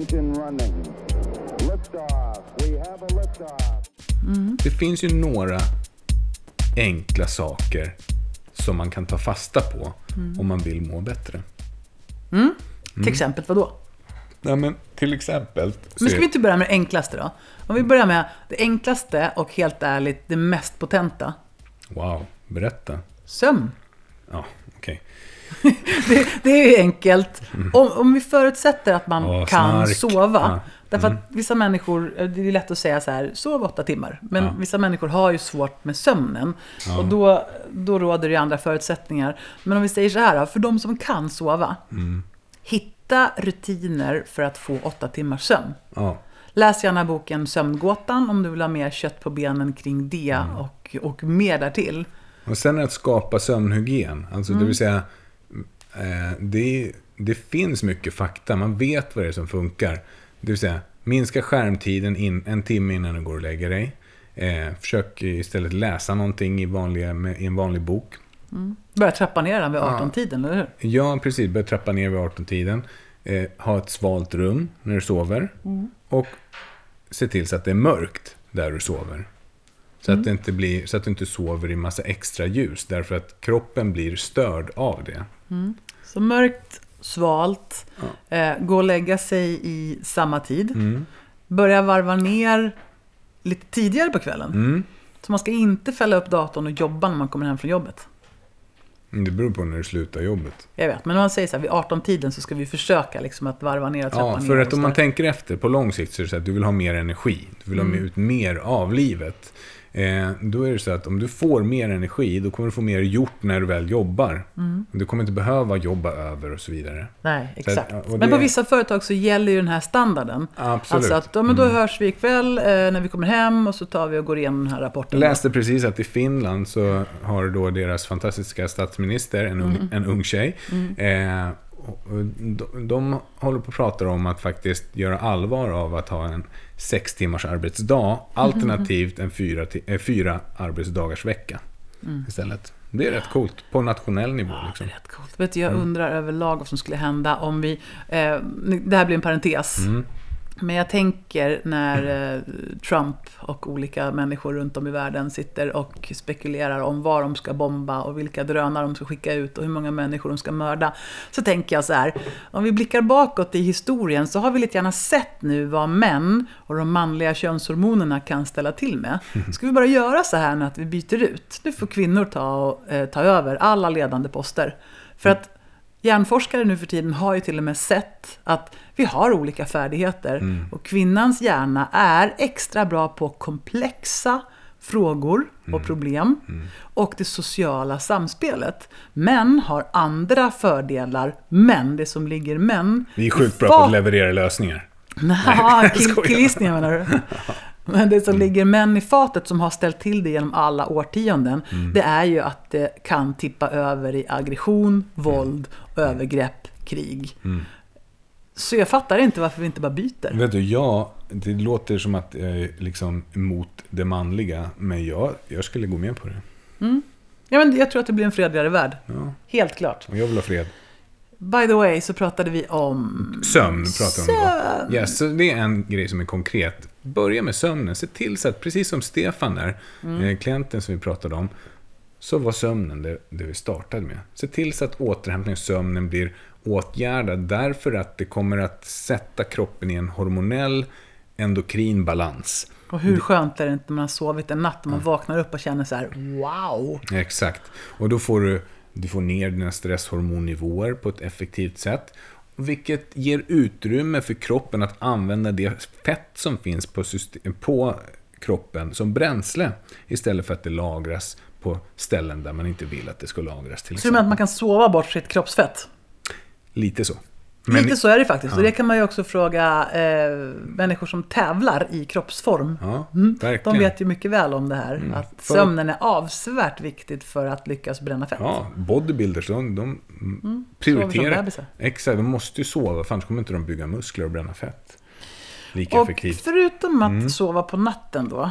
engine running. Liftoff. We have a liftoff. Det finns ju några enkla saker som man kan ta fasta på om man vill må bättre. Till exempel vad då? Ja, men till exempel... Men ska vi inte börja med det enklaste då? Om vi börjar med det enklaste och helt ärligt det mest potenta. Wow, berätta. Sömn. Ja, okej. Det, det är ju enkelt. Om, om vi förutsätter att man Åh, kan snark. sova. Ja. Därför att vissa människor, det är lätt att säga så här, sov åtta timmar. Men Ja. vissa människor har ju svårt med sömnen. Och då, då råder det ju andra förutsättningar. Men om vi säger så här för de som kan sova. Hitta rutiner för att få åtta timmars sömn. Ja, Läs gärna boken Sömngåtan om du vill ha mer kött på benen kring det Mm. och, och mer därtill. Och sen att skapa sömnhygien. Alltså det vill säga, eh, det, det finns mycket fakta. Man vet vad det är som funkar. Det vill säga, minska skärmtiden in, en timme innan du går och lägger dig. Eh, försök istället läsa någonting i, vanliga, med, i en vanlig bok. Börja trappa ner den vid 18-tiden, eller hur? Ja, precis. Börja trappa ner vid 18-tiden. Eh, ha ett svalt rum när du sover. Och se till så att det är mörkt där du sover. Så, att det inte blir, så att du inte sover i massa extra ljus. Därför att kroppen blir störd av det. Så mörkt, svalt, eh, gå och lägga sig i samma tid. Mm. Börja varva ner lite tidigare på kvällen. Mm. Så man ska inte fälla upp datorn och jobba när man kommer hem från jobbet. Mm, Det beror på när du slutar jobbet. Jag vet, men om man säger så här, vid 18-tiden så ska vi försöka liksom att varva ner och trappa Ja, för att om man tänker efter på lång sikt så är det så att du vill ha mer energi. Du vill ha Mm. ut mer av livet. Eh, då är det så att om du får mer energi, då kommer du få mer gjort när du väl jobbar. Mm. Du kommer inte behöva jobba över och så vidare. Nej, Så att- exakt. och Men på det- vissa företag så gäller ju den här standarden. Absolut. Alltså att ja, men då hörs vi ikväll eh, när vi kommer hem och så tar vi och går igenom den här rapporten. Jag läste precis att i Finland så har då deras fantastiska statsminister, en ung, en ung tjej, eh, och- och de, de håller på att prata om att faktiskt göra allvar av att ha en sex timmars arbetsdag alternativt en fyra, eh, fyra arbetsdagars vecka istället. Det är rätt coolt på nationell nivå. Liksom. Rätt coolt. Vet du, jag Mm. undrar överlag vad som skulle hända om vi... Eh, det här blir en parentes. Mm. Men jag tänker när eh, Trump och olika människor runt om i världen sitter och spekulerar om vad de ska bomba och vilka drönare de ska skicka ut och hur många människor de ska mörda. Så tänker jag så här, om vi blickar bakåt i historien så har vi lite gärna sett nu vad män och de manliga könshormonerna kan ställa till med. Ska vi bara göra så här nu att vi byter ut? Nu får kvinnor ta, och, eh, ta över alla ledande poster. För att Hjärnforskare nu för tiden har ju till och med sett att vi har olika färdigheter. Och kvinnans hjärna är extra bra på komplexa frågor och problem. Och det sociala samspelet. Män har andra fördelar, men det som ligger män... Vi är sjukt bra på att leverera lösningar. Nej, jag kill, killgissningar menar du? Men det som ligger män i fatet som har ställt till det genom alla årtionden, det är ju att det kan tippa över i aggression, våld, övergrepp, krig. Så jag fattar inte varför vi inte bara byter. Vet du, jag, det låter som att jag är liksom emot det manliga, men jag, jag skulle gå med på det. Ja, men jag tror att det blir en fredligare värld. Ja, Helt klart. och jag vill ha fred. By the way så pratade vi om... Sömn pratar vi om då. Yes, så det är en grej som är konkret. Börja med sömnen. Se till så att, precis som Stefan där, eh, klienten som vi pratade om, så var sömnen det, det vi startade med. Se till så att återhämtningen och sömnen blir åtgärdad därför att det kommer att sätta kroppen i en hormonell endokrin balans. Och hur skönt är det inte när man har sovit en natt och man vaknar upp och känner så här, wow. Exakt. Och då får du, du får ner dina stresshormonnivåer på ett effektivt sätt. Vilket ger utrymme för kroppen att använda det fett som finns på, system, på kroppen som bränsle. Istället för att det lagras på ställen där man inte vill att det ska lagras. Till Så du menar att man kan sova bort sitt kroppsfett? Lite så. Lite så är det faktiskt. Och det kan man ju också fråga eh, människor som tävlar i kroppsform. Ja, Mm. De vet ju mycket väl om det här. Att För- sömnen är avsevärt viktigt för att lyckas bränna fett. Ja, bodybuilders, de, de som prioriterar... Exakt, de måste ju sova, för annars kommer inte de bygga muskler och bränna fett. Lika Och effektivt. förutom att Mm. sova på natten då,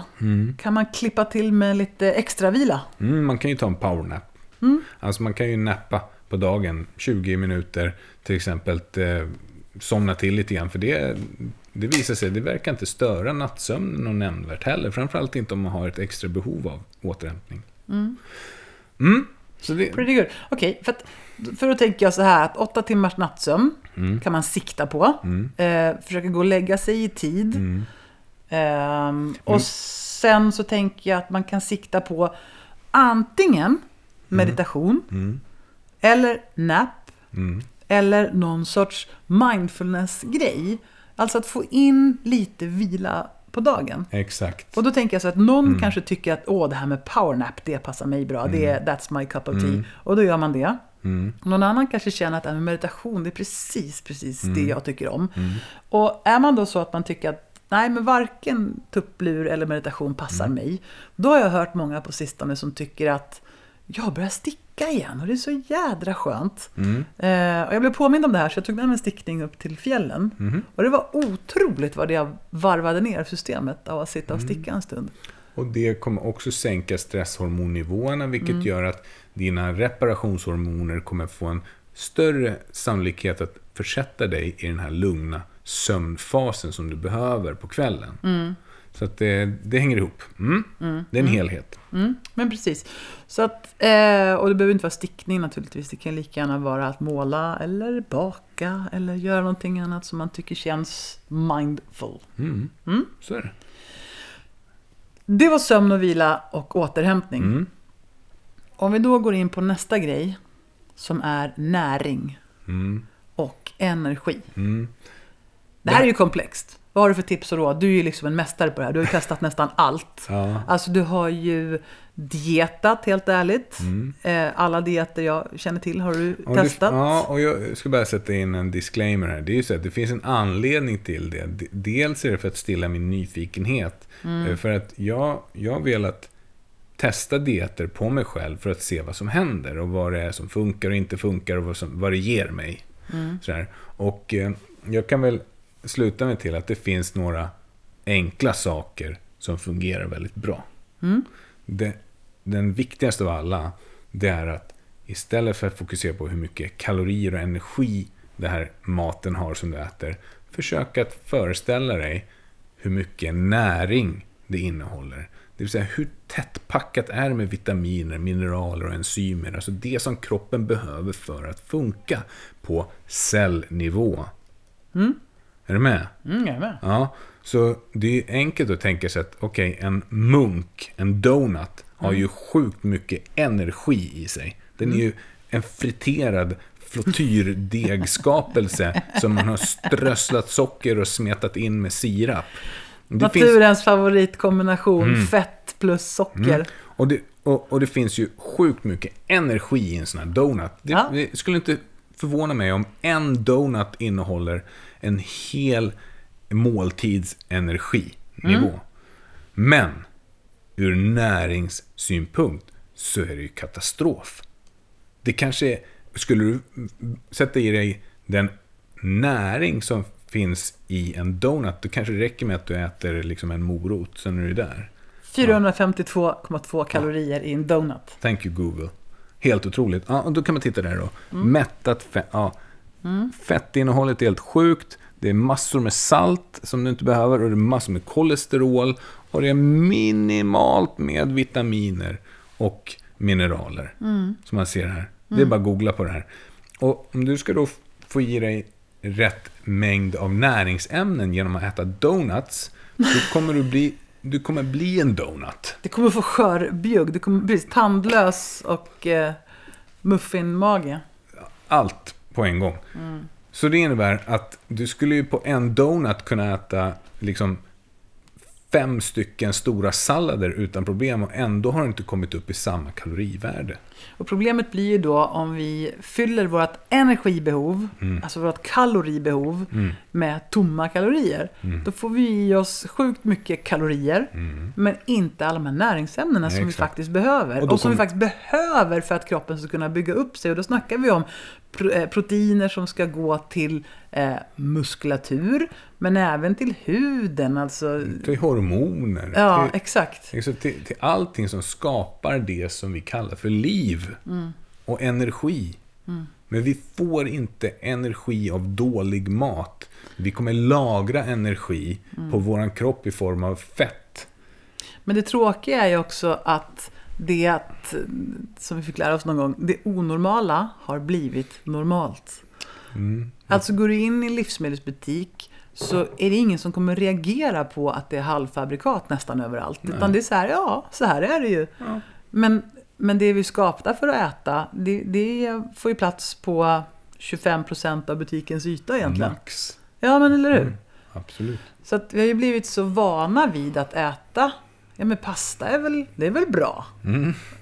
kan man klippa till med lite extra vila. Mm, man kan ju ta en powernap. Mm. Alltså man kan ju nappa på dagen 20 minuter till exempel. eh, somna till lite grann. För det, det visar sig, det verkar inte störa nattsömnen någon nämnvärt heller. Framförallt inte om man har ett extra behov av återhämtning. Mm. Så det, Pretty good. Okej, för, att, för då tänker jag så här att åtta timmars nattsömn Mm. kan man sikta på. Eh, försöka gå och lägga sig i tid. Mm. Ehm, och sen så tänker jag att man kan sikta på antingen meditation Mm. Eller nap Mm. eller någon sorts mindfulness-grej. Alltså att få in lite vila på dagen. Exakt. Och då tänker jag så att någon Mm. kanske tycker att åh, det här med powernap, det passar mig bra. Det är, that's my cup of tea. Och då gör man det. Mm. Någon annan kanske känner att med meditation, det är precis, precis Mm. det jag tycker om. Och är man då så att man tycker att nej, men varken tupplur eller meditation passar Mm. mig. Då har jag hört många på sistone som tycker att jag börjar sticka igen och det är så jädra skönt. Mm. Eh, och jag blev påmind om det här så jag tog med mig en stickning upp till fjällen. Mm-hmm. Och det var otroligt vad det jag varvade ner systemet av att sitta och Mm. sticka en stund. Och det kommer också sänka stresshormonnivåerna, vilket Mm. gör att dina reparationshormoner kommer få en större sannolikhet att försätta dig i den här lugna sömnfasen som du behöver på kvällen. Mm. Så att det, det hänger ihop. Mm. Det är en helhet. Mm, men precis. Så att, eh, och det behöver inte vara stickning naturligtvis. Det kan lika gärna vara att måla eller baka eller göra någonting annat som man tycker känns mindful. Mm. Så är det. Det var sömn och vila och återhämtning. Mm. Om vi då går in på nästa grej som är näring Mm. och energi. Mm. Det här är ju komplext. Vad har du för tips och råd? Du är ju liksom en mästare på det här. Du har ju testat nästan allt. Ja. Alltså du har ju dietat helt ärligt. Eh, alla dieter jag känner till har du Mm. Och testat. Det, ja, och jag ska bara sätta in en disclaimer här. Det är ju så att det finns en anledning till det. Dels är det för att stilla min nyfikenhet. Eh, För att jag, jag har velat testa dieter på mig själv för att se vad som händer och vad det är som funkar och inte funkar och vad, som, vad det ger mig. Sådär. Och eh, jag kan väl sluta mig till att det finns några enkla saker som fungerar väldigt bra. Det, den viktigaste av alla, det är att istället för att fokusera på hur mycket kalorier och energi det här maten har som du äter, försök att föreställa dig hur mycket näring det innehåller. Det vill säga hur tättpackat är det med vitaminer, mineraler och enzymer. Alltså det som kroppen behöver för att funka på cellnivå. Är du med? Mm, jag är med. Ja, så det är enkelt att tänka sig att okej, en munk, en donut, har ju sjukt mycket energi i sig. Den är ju en friterad flotyrdegsskapelse som man har strösslat socker och smetat in med sirap. Det finns- Naturens favoritkombination, fett plus socker. Mm. Och det, och, och det finns ju sjukt mycket energi i en sån här donut. Det, Ja. det skulle inte förvåna mig om en donut innehåller en hel måltidsenerginivå. Men ur näringssynpunkt så är det ju katastrof. Det kanske är, skulle du sätta i dig den näring som finns i en donut, då kanske det räcker med att du äter liksom en morot, sen är du där. 452,2 kalorier i en donut. Thank you Google. Helt otroligt. Ja, och då kan man titta där då. Mättat fett. Ja. Fettinnehållet är helt sjukt. Det är massor med salt som du inte behöver och det är massor med kolesterol. Och det är minimalt med vitaminer och mineraler. Som man ser här. Det är bara att googla på det här. Och om du ska då få i dig rätt mängd av näringsämnen genom att äta donuts. Då kommer du bli, du kommer bli en donut. Det kommer få skörbjugg, det kommer bli tandlös och eh, muffinmage. allt på en gång. Så det innebär att du skulle ju på en donut kunna äta liksom fem stycken stora sallader utan problem och ändå har du inte kommit upp i samma kalorivärde. Och problemet blir ju då om vi fyller vårt energibehov, Mm. alltså vårt kaloribehov, med tomma kalorier. Mm. Då får vi i oss sjukt mycket kalorier, men inte alla de här näringsämnena som vi exakt. faktiskt behöver. Och Och, som vi kommer- faktiskt behöver för att kroppen ska kunna bygga upp sig. Och då snackar vi om proteiner som ska gå till eh, muskulatur, men även till huden. Alltså, Till hormoner, ja, till, exakt. liksom till, till allting som skapar det som vi kallar för liv och energi. Men vi får inte energi av dålig mat. Vi kommer lagra energi på våran kropp i form av fett. Men det tråkiga är ju också att det att, som vi fick lära oss någon gång, det onormala har blivit normalt. Alltså går du in i en livsmedelsbutik så är det ingen som kommer reagera på att det är halvfabrikat nästan överallt. Utan det är så här, ja, så här är det ju. Men, men det vi skapar för att äta, det, det får ju plats på 25% av butikens yta egentligen. Max. Ja, men eller hur? Absolut. Så att vi har ju blivit så vana vid att äta. Ja, men pasta är väl, det är väl bra.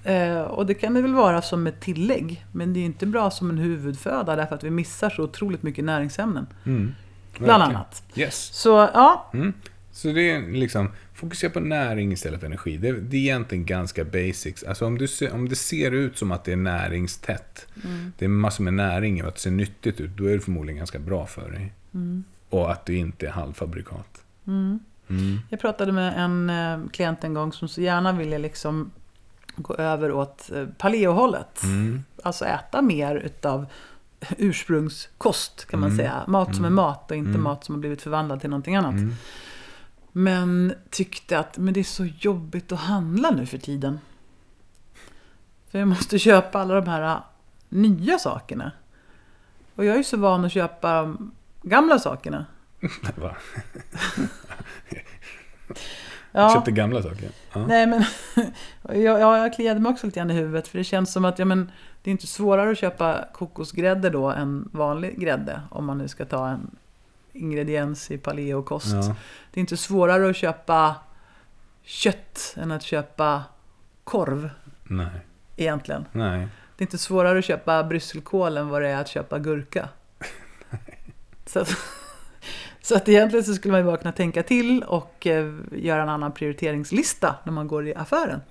Eh, och det kan det väl vara som ett tillägg. Men det är ju inte bra som en huvudföda därför att vi missar så otroligt mycket näringsämnen. Bland Verkligen. annat. Yes. Så ja, Mm. Så det är liksom, fokusera på näring istället för energi. Det, det är egentligen ganska basics. Alltså om, du ser, om det ser ut som att det är näringstätt, det är massor med näring och att det ser nyttigt ut, då är det förmodligen ganska bra för dig. Och att det inte är halvfabrikat. Jag pratade med en eh, klient en gång som så gärna ville liksom gå över åt eh, paleohållet. Alltså äta mer utav ursprungskost kan man säga. Mat som är mat och inte mat som har blivit förvandlad till någonting annat. Men tyckte att men det är så jobbigt att handla nu för tiden. För jag måste köpa alla de här äh, nya sakerna. Och jag är ju så van att köpa de gamla sakerna. Va? Ja. Köpte gamla saker. Ja. Nej men, jag, jag, kliade mig också lite grann i huvudet. För det känns som att ja, men, det är inte svårare att köpa kokosgrädde då än vanlig grädde. Om man nu ska ta en ingrediens i paleokost. Ja. Det är inte svårare att köpa kött än att köpa korv Nej. egentligen. Nej. Det är inte svårare att köpa brysselkål än vad det är att köpa gurka. Så att, så att egentligen så skulle man ju bara kunna tänka till och eh, göra en annan prioriteringslista när man går i affären.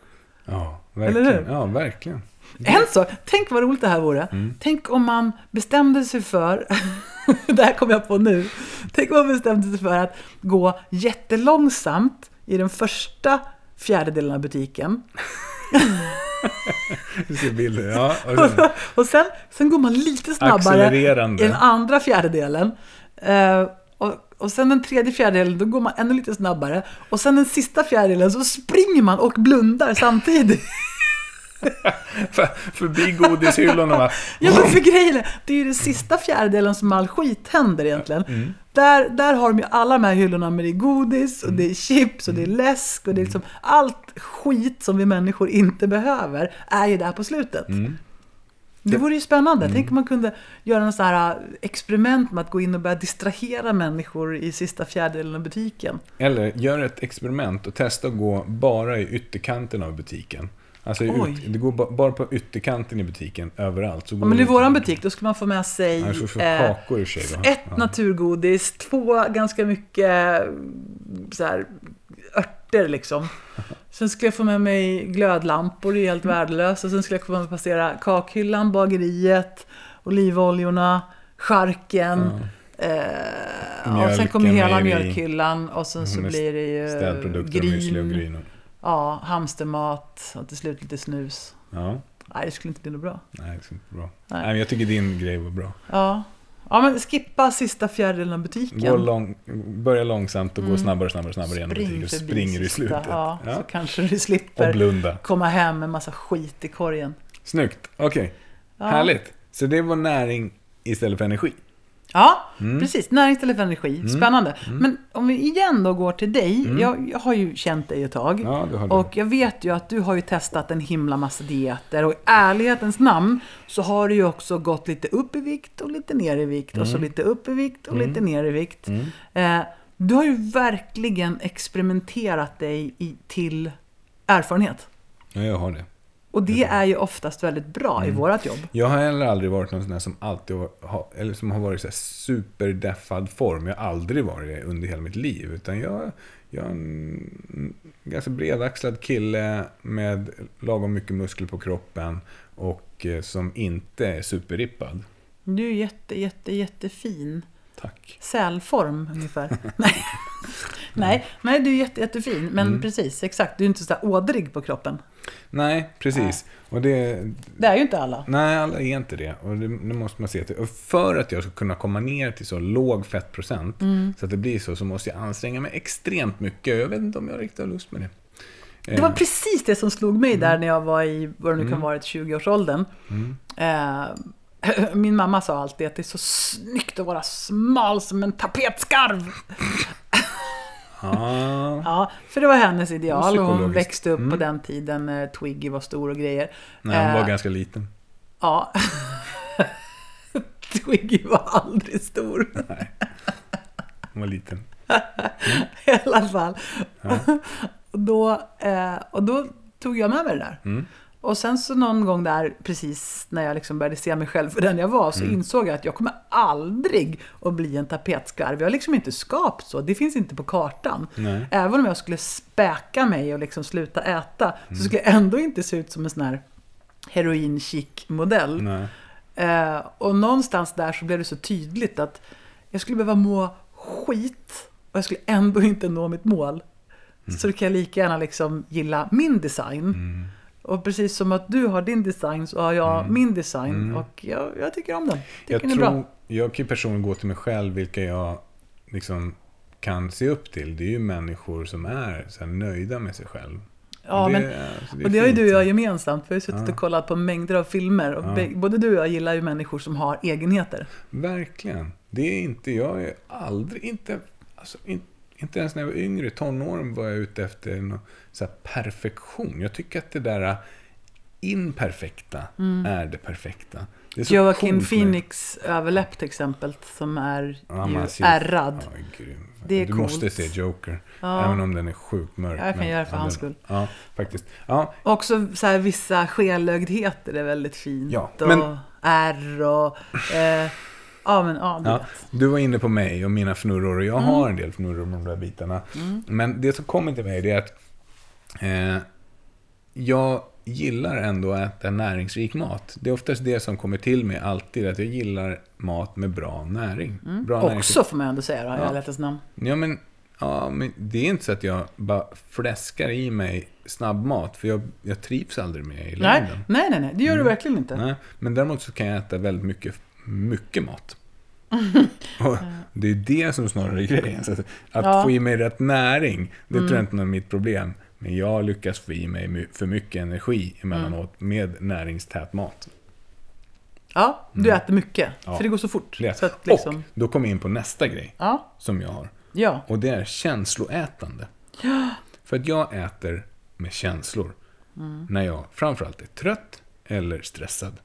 Ja, Eller verkligen. hur? Ja, verkligen. En sak, tänk vad roligt det här vore. Tänk om man bestämde sig för, det här kom jag på nu. Tänk om man bestämde sig för att gå jättelångsamt i den första fjärdedelen av butiken. Du ser bilder. Ja, och sen, Och sen, sen går man lite snabbare i den andra fjärdedelen. Eh, och, och sen den tredje fjärdedelen, då går man ännu lite snabbare. Och sen den sista fjärdedelen så springer man och blundar samtidigt. för, förbi godishyllorna va? Ja men för grejen är, det är ju den sista fjärdedelen som all skit händer egentligen. Mm. Där, där har de ju alla de här hyllorna med det är godis och det är chips och det är Mm. läsk och det är liksom allt skit som vi människor inte behöver är ju där på slutet. Mm. Det vore ju spännande. Tänk om man kunde göra något här äh, experiment med att gå in och börja distrahera människor i sista fjärdedelen av butiken. Eller gör ett experiment och testa att gå bara i ytterkanten av butiken. Alltså ut, det går ba- bara på ytterkanten i butiken överallt. Så Ja, går men i våran butik då skulle man få med sig Ja, eh, kakor för sig ett Ja. naturgodis, två ganska mycket så här, örter liksom. Sen skulle jag få med mig glödlampor, det är helt värdelöst. Och sen skulle jag få passera kakhyllan, bageriet, olivoljorna, charken. Eh, och sen kommer hela mjölkhyllan och sen så Mm, blir det ju müsli och gryn. Ja, hamstermat och till slut lite snus. Ja, Nej, det skulle inte bli något bra. nej, det är inte bra. Nej. Nej. men jag tycker din grej var bra. Ja, ja men skippa sista fjärdedelen av butiken. Gå lång, börja långsamt och gå snabbare, snabbare, snabbare genom Spring butiken. Och springer i slutet. Ja, Ja. Så kanske du Och slipper blunda. komma hem med massa skit i korgen. Snyggt, okej. Ja. Härligt. Så det var näring istället för energi. Ja, Mm. precis. Näring istället för energi. Spännande. Men om vi igen då går till dig. Jag, jag har ju känt dig ett tag. Mm. Ja, du har det. Och jag vet ju att du har ju testat en himla massa dieter. Och i ärlighetens namn så har du ju också gått lite upp i vikt och lite ner i vikt. Och Mm. så lite upp i vikt och lite ner i vikt. Eh, du har ju verkligen experimenterat dig i, till erfarenhet. Ja, jag har det. Och det är ju oftast väldigt bra Mm. i vårt jobb. Jag har heller aldrig varit någon sån där som alltid har, eller som har varit i så här superdeffad form. Jag har aldrig varit det under hela mitt liv. Utan jag, jag är en ganska bredaxlad kille med lagom mycket muskler på kroppen och eh, som inte är superrippad. Du är jätte, jätte, jättefin. Tack. Sälform ungefär. nej. nej, nej, du är jätte, jättefin. Men Mm. precis, exakt. Du är inte så ådrig på kroppen. Nej, precis. Och det, Det är ju inte alla. nej, alla är inte det. Och det, det måste man se till. Och för att jag ska kunna komma ner till så låg fettprocent, Mm. så att det blir så, så måste jag anstränga mig extremt mycket. Jag vet inte om jag riktigt har lust med det. Det var Eh, precis det som slog mig där när jag var i, vad det nu kan Mm. vara, 20-årsåldern. Eh, min mamma sa alltid att det är så snyggt att vara smal som en tapetskarv. Ja, Ja, för det var hennes ideal hon växte upp på Mm. den tiden när Twiggy var stor och grejer. nej, hon var Eh, ganska liten. Ja. Twiggy var aldrig stor. Hon var liten. I alla fall. Och, då, eh, och då tog jag med mig det där. Mm. Och sen så någon gång där, precis när jag liksom började se mig själv för den jag var, så Mm. insåg jag att jag kommer aldrig att bli en tapetskarv. Jag är liksom inte skapt så. Det finns inte på kartan. Nej. Även om jag skulle späka mig och liksom sluta äta, Mm. så skulle jag ändå inte se ut som en sån här heroin-chic-modell. Nej. Eh, och någonstans där så blev det så tydligt att jag skulle behöva må skit och jag skulle ändå inte nå mitt mål. Så då kan jag lika gärna liksom gilla min design. Och precis som att du har din design så har jag min design. Och jag, jag tycker om den. Tycker Jag den är tror, bra. jag kan ju personligen gå till mig själv vilka jag liksom kan se upp till. Det är ju människor som är så nöjda med sig själv. Ja, det, men, alltså, och det har ju du och jag gemensamt. Vi har ju suttit och kollat på mängder av filmer. Och Ja. både du och jag gillar ju människor som har egenheter. Verkligen. Det är inte, jag är aldrig, inte, alltså, in, inte ens när jag var yngre, i tonåren var jag ute efter någon, så perfektion. Jag tycker att det där imperfekta är det perfekta. Det är Joaquin med- Phoenix överläpp till exempel, som är Ja, ju ser- ärrad. Ja. Det är du coolt. måste se Joker. Ja. Även om den är sjukt mörk. Jag kan men- göra det för ja, hans skull. Ja, faktiskt. Ja, Också så här, vissa skelögdheter är väldigt fint. Ja, och men- ärr och... Eh, ja, men ja, du Ja, du var inne på mig och mina fnurror och jag Mm. har en del fnurror med de där bitarna. Men det som kommer till mig det är att eh, jag gillar ändå att äta näringsrik mat. Det är oftast det som kommer till mig alltid, att jag gillar mat med bra näring. Bra näringsrik- Också får man ändå säga då, i Ja. ärlighetens namn. Ja men, ja, men det är inte så att jag bara fläskar i mig snabbmat, för jag, jag trivs aldrig med det i längden. nej, nej, nej, det gör Mm. du verkligen inte. Nej, men däremot så kan jag äta väldigt mycket, mycket mat. Och det är det som snarare är grejen. Så att Ja. få i mig rätt näring, det tror jag inte är mitt problem. Men jag lyckas få i mig för mycket energi emellanåt med näringstät mat. Ja, du äter mycket. Mm. Ja. För det går så fort. Så att liksom, Och då kommer jag in på nästa grej ja, som jag har. ja. Och det är känsloätande. För att jag äter med känslor. När jag framförallt är trött eller stressad.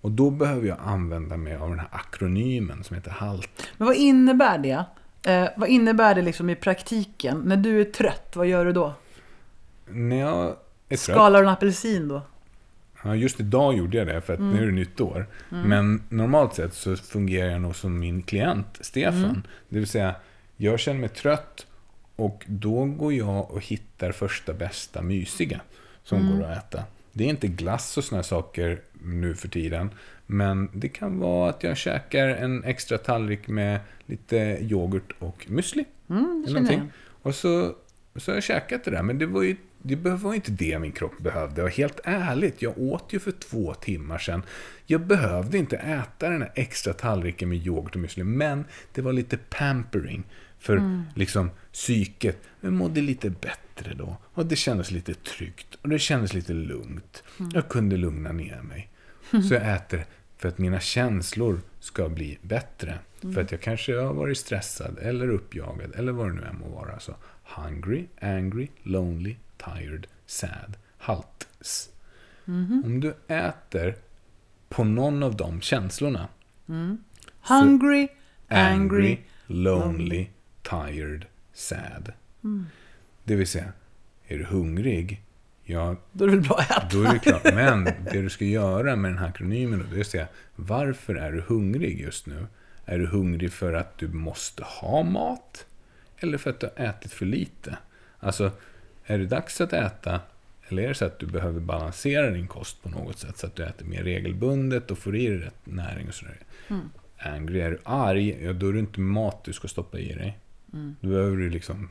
Och då behöver jag använda mig av den här akronymen som heter HALT. Men vad innebär det? Eh, vad innebär det liksom i praktiken? När du är trött, vad gör du då? När jag är trött, Skalar du en apelsin då? ja, just idag gjorde jag det för att nu är det nytt år. Men normalt sett så fungerar jag nog som min klient Stefan. Det vill säga, jag känner mig trött och då går jag och hittar första bästa mysiga som går att äta. Det är inte glass och såna saker nu för tiden. Men det kan vara att jag käkar en extra tallrik med lite yoghurt och müsli. Mm, eller någonting. Och så, så har jag käkat det där, men det var ju det var inte det min kropp behövde. Och helt ärligt, jag åt ju för två timmar sedan. Jag behövde inte äta den här extra tallriken med yoghurt och müsli, men det var lite pampering för liksom psyket. Jag mådde lite bättre då. Och det kändes lite tryggt. Och det kändes lite lugnt. Jag kunde lugna ner mig. Så jag äter för att mina känslor ska bli bättre. För att jag kanske har varit stressad eller uppjagad eller vad det nu än må vara. Så hungry, angry, lonely, tired, sad, halts. Om du äter på någon av de känslorna. Hungry, Angry, angry. lonely, tired, sad. Det vill säga, är du hungrig? Ja, Då är det väl bra att äta. då är det klart. Men det du ska göra med den här akronymen det är att säga varför är du hungrig just nu? Är du hungrig för att du måste ha mat? Eller för att du har ätit för lite? Alltså, är det dags att äta? Eller är det så att du behöver balansera din kost på något sätt så att du äter mer regelbundet och får i dig rätt näring och sådär? Angry, är du arg? Ja, då är det inte mat du ska stoppa i dig. Då behöver du liksom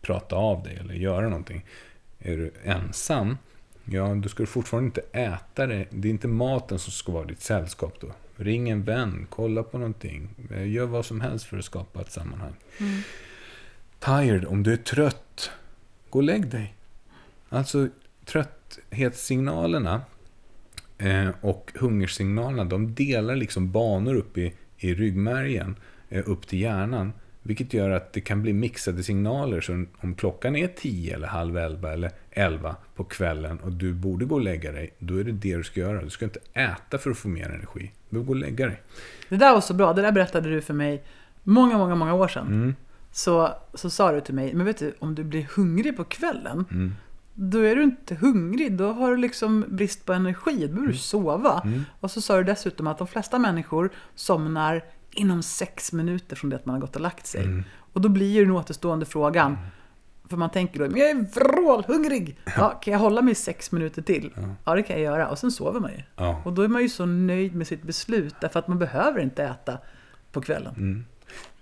prata av dig eller göra någonting. Är du ensam, Ja, då ska du fortfarande inte äta det. Det är inte maten som ska vara ditt sällskap då. Ring en vän, kolla på någonting. Gör vad som helst för att skapa ett sammanhang. Tired, om du är trött, gå och lägg dig. Alltså trötthetssignalerna eh, och hungersignalerna, de delar liksom banor upp i, i ryggmärgen eh, upp till hjärnan. Vilket gör att det kan bli mixade signaler. Så om klockan är 10 eller halv 11 eller 11 på kvällen och du borde gå och lägga dig, då är det det du ska göra. Du ska inte äta för att få mer energi. Du behöver gå och lägga dig. Det där var så bra. Det där berättade du för mig många, många, många år sedan. Mm. Så, så sa du till mig, men vet du, om du blir hungrig på kvällen, Mm. då är du inte hungrig. Då har du liksom brist på energi. Då behöver du sova. Mm. Och så sa du dessutom att de flesta människor somnar inom sex minuter från det att man har gått och lagt sig. Mm. Och då blir ju den återstående frågan, för man tänker då, jag är vrålhungrig! Ja, kan jag hålla mig sex minuter till? Ja, det kan jag göra. Och sen sover man ju. Ja. Och då är man ju så nöjd med sitt beslut, därför att man behöver inte äta på kvällen. Mm.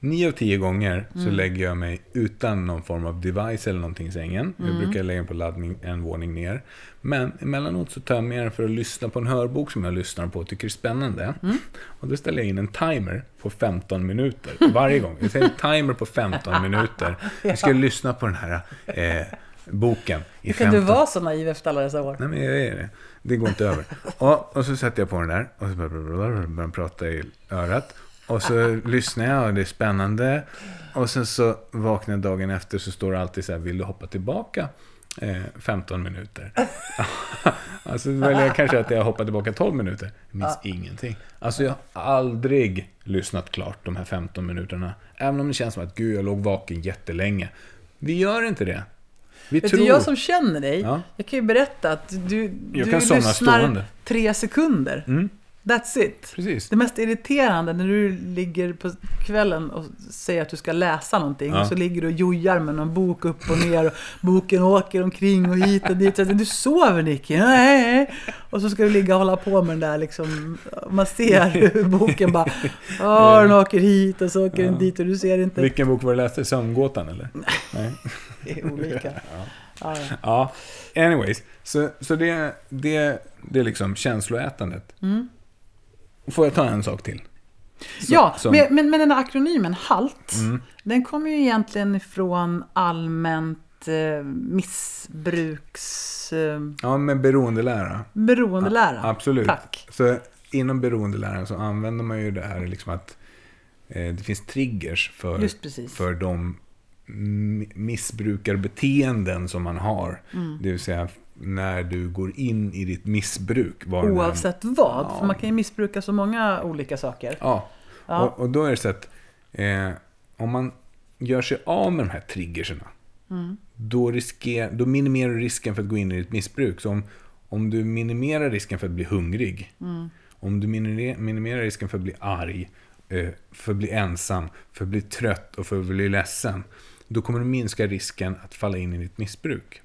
Nio av tio gånger så Mm. lägger jag mig utan någon form av device eller någonting i sängen. Mm. Jag brukar lägga den på laddning en våning ner. Men emellanåt så tar jag med den för att lyssna på en hörbok som jag lyssnar på och tycker är spännande. Mm. Och då ställer jag in en timer på 15 minuter varje gång. Jag säger en timer på 15 minuter. Jag ska lyssna på den här eh, boken i Hur kan 15 du vara så naiv efter alla dessa år? Nej, men jag är det. Det går inte över. Och, och så sätter jag på den där och så börjar den prata i örat. Och så lyssnar jag och det är spännande. Och sen så vaknar jag dagen efter så står det alltid så här, vill du hoppa tillbaka? Eh, 15 minuter. alltså väljer jag kanske att jag hoppar tillbaka 12 minuter. Jag minns ingenting. Alltså jag har aldrig lyssnat klart de här 15 minuterna. Även om det känns som att gud, jag låg vaken jättelänge. Vi gör inte det. Vi Vet tror... du, jag som känner dig, Ja. jag kan ju berätta att du, Jag du lyssnar stående. tre sekunder. Mm, That's it. precis. Det mest irriterande när du ligger på kvällen och säger att du ska läsa någonting Ja. och så ligger du och jojar med någon bok upp och ner och boken åker omkring och hit och dit. Så Du sover Nicky! Nej. Och så ska du ligga och hålla på med den där liksom. Man ser hur boken bara Åh, den åker hit och så åker den Ja. dit och du ser inte. Vilken bok var det du läste? Sömngåtan eller? Nej. Det är olika. Ja, ja. Ja, anyways. Så, så det, det, det är liksom känsloätandet. Mm. Får jag ta en sak till? Så- Ja, som- men, men, men den här akronymen HALT, Mm. den kommer ju egentligen ifrån allmänt eh, missbruks... Eh, Ja, med beroendelära. beroendelära. Absolut. Tack. Så inom beroendeläran så använder man ju det här liksom att eh, det finns triggers för, för de missbrukarbeteenden som man har. Mm. Det vill säga när du går in i ditt missbruk. Var Oavsett vad, Ja. för man kan ju missbruka så många olika saker. Ja, Ja. Och, och då är det så att eh, om man gör sig av med de här triggerserna, Mm. då, risker, då minimerar du risken för att gå in i ett missbruk. Så om, om du minimerar risken för att bli hungrig, Mm. om du minimerar, minimerar risken för att bli arg, eh, för att bli ensam, för att bli trött och för att bli ledsen, då kommer du minska risken att falla in i ditt missbruk.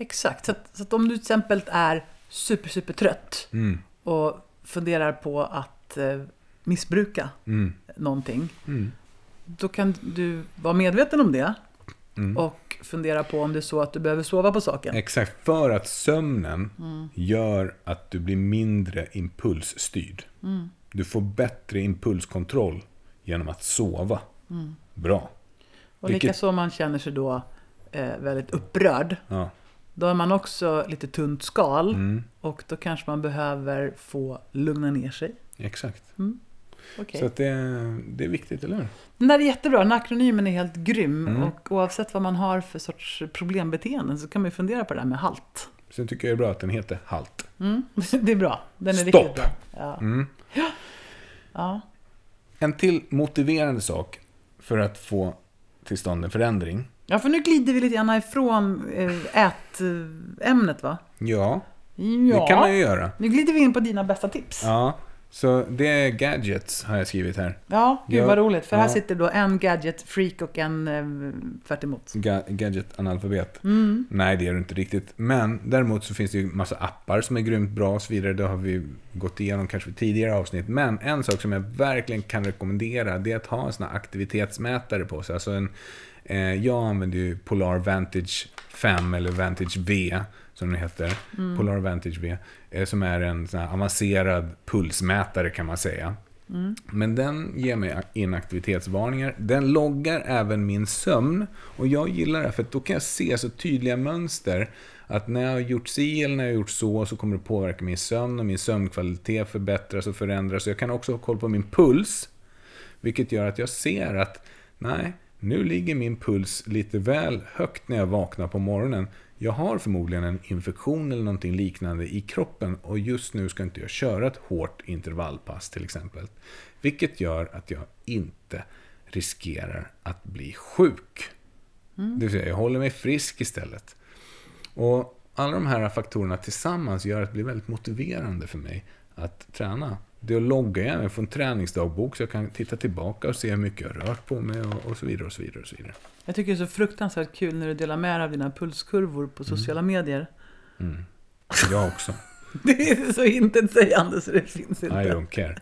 Exakt, så att, så att om du till exempel är super, super trött Mm, och funderar på att eh, missbruka mm, någonting, mm, då kan du vara medveten om det mm. och fundera på om det är så att du behöver sova på saken. Exakt, för att sömnen Mm. gör att du blir mindre impulsstyrd. Mm. Du får bättre impulskontroll genom att sova. Mm. Bra. Och Vilket- likaså om man känner sig då eh, väldigt upprörd, Ja. Då är man också lite tunt skal Mm, och då kanske man behöver få lugna ner sig. exakt. Okej. Så att det, det är viktigt, eller hur? Den där är jättebra, den akronymen är helt grym Mm. och oavsett vad man har för sorts problembeteenden så kan man ju fundera på det där med halt. Sen tycker jag det är bra att den heter HALT. Mm. Det är bra, den är Stopp. riktigt bra. Ja. Mm. Ja. En till motiverande sak för att få till stånd en förändring. Ja, för nu glider vi lite grann ifrån eh, ätämnet va? Ja, Ja, det kan man ju göra. nu glider vi in på dina bästa tips. Ja, så det är gadgets har jag skrivit här. Ja, gud vad roligt. För här Ja. sitter då en gadget-freak och en eh, tvärt emot. Ga- Gadget-analfabet. Mm. Nej, det är det inte riktigt. Men däremot så finns det ju massa appar som är grymt bra och så vidare. Det har vi gått igenom kanske i tidigare avsnitt. Men en sak som jag verkligen kan rekommendera det är att ha en sån här aktivitetsmätare på sig. Alltså en, jag använder ju Polar Vantage 5 eller Vantage V som den heter. Polar Vantage V. eh, Som är en avancerad pulsmätare kan man säga. Men den ger mig inaktivitetsvarningar. Den loggar även min sömn. Och jag gillar det för då kan jag se så tydliga mönster. Att när jag har gjort si eller när jag har gjort så så kommer det påverka min sömn och min sömnkvalitet förbättras och förändras. Jag kan också ha koll på min puls. Vilket gör att jag ser att nej, nu ligger min puls lite väl högt när jag vaknar på morgonen. Jag har förmodligen en infektion eller någonting liknande i kroppen och just nu ska inte jag köra ett hårt intervallpass till exempel. Vilket gör att jag inte riskerar att bli sjuk. Det vill säga, jag håller mig frisk istället. Och alla de här faktorerna tillsammans gör att det blir väldigt motiverande för mig att träna. Det att logga får en träningsdagbok så jag kan titta tillbaka och se hur mycket jag har rört på mig och, och så vidare. och så vidare och så vidare. Jag tycker det är så fruktansvärt kul när du delar med dig av dina pulskurvor på sociala medier. Jag också. Det är så intetsägande så det finns I inte. don't care.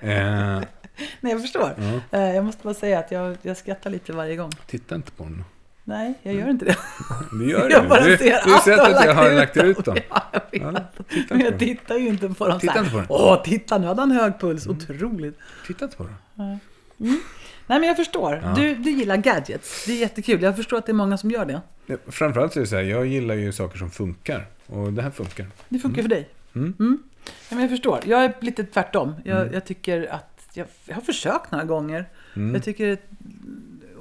Eh, Nej, jag förstår. Eh, Jag måste bara säga att jag, jag skrattar lite varje gång. titta inte på den. Nej, jag gör inte det. Det gör Jag du. bara Du, ser du har allt sett att jag har lagt ut dem. Ja, jag vet. Ja, titta Men jag tittar ju inte på dem Titta inte på den. Åh, titta nu hade han hög puls. Otroligt. Titta inte på den. Nej, men jag förstår. Ja. Du, du gillar gadgets. Det är jättekul. Jag förstår att det är många som gör det. Ja, Framförallt så är det så här, jag gillar ju saker som funkar. Och det här funkar. Det funkar för dig. Mm. Ja, men jag förstår. Jag är lite tvärtom. Jag, jag tycker att... Jag, jag har försökt några gånger. Mm. Jag tycker det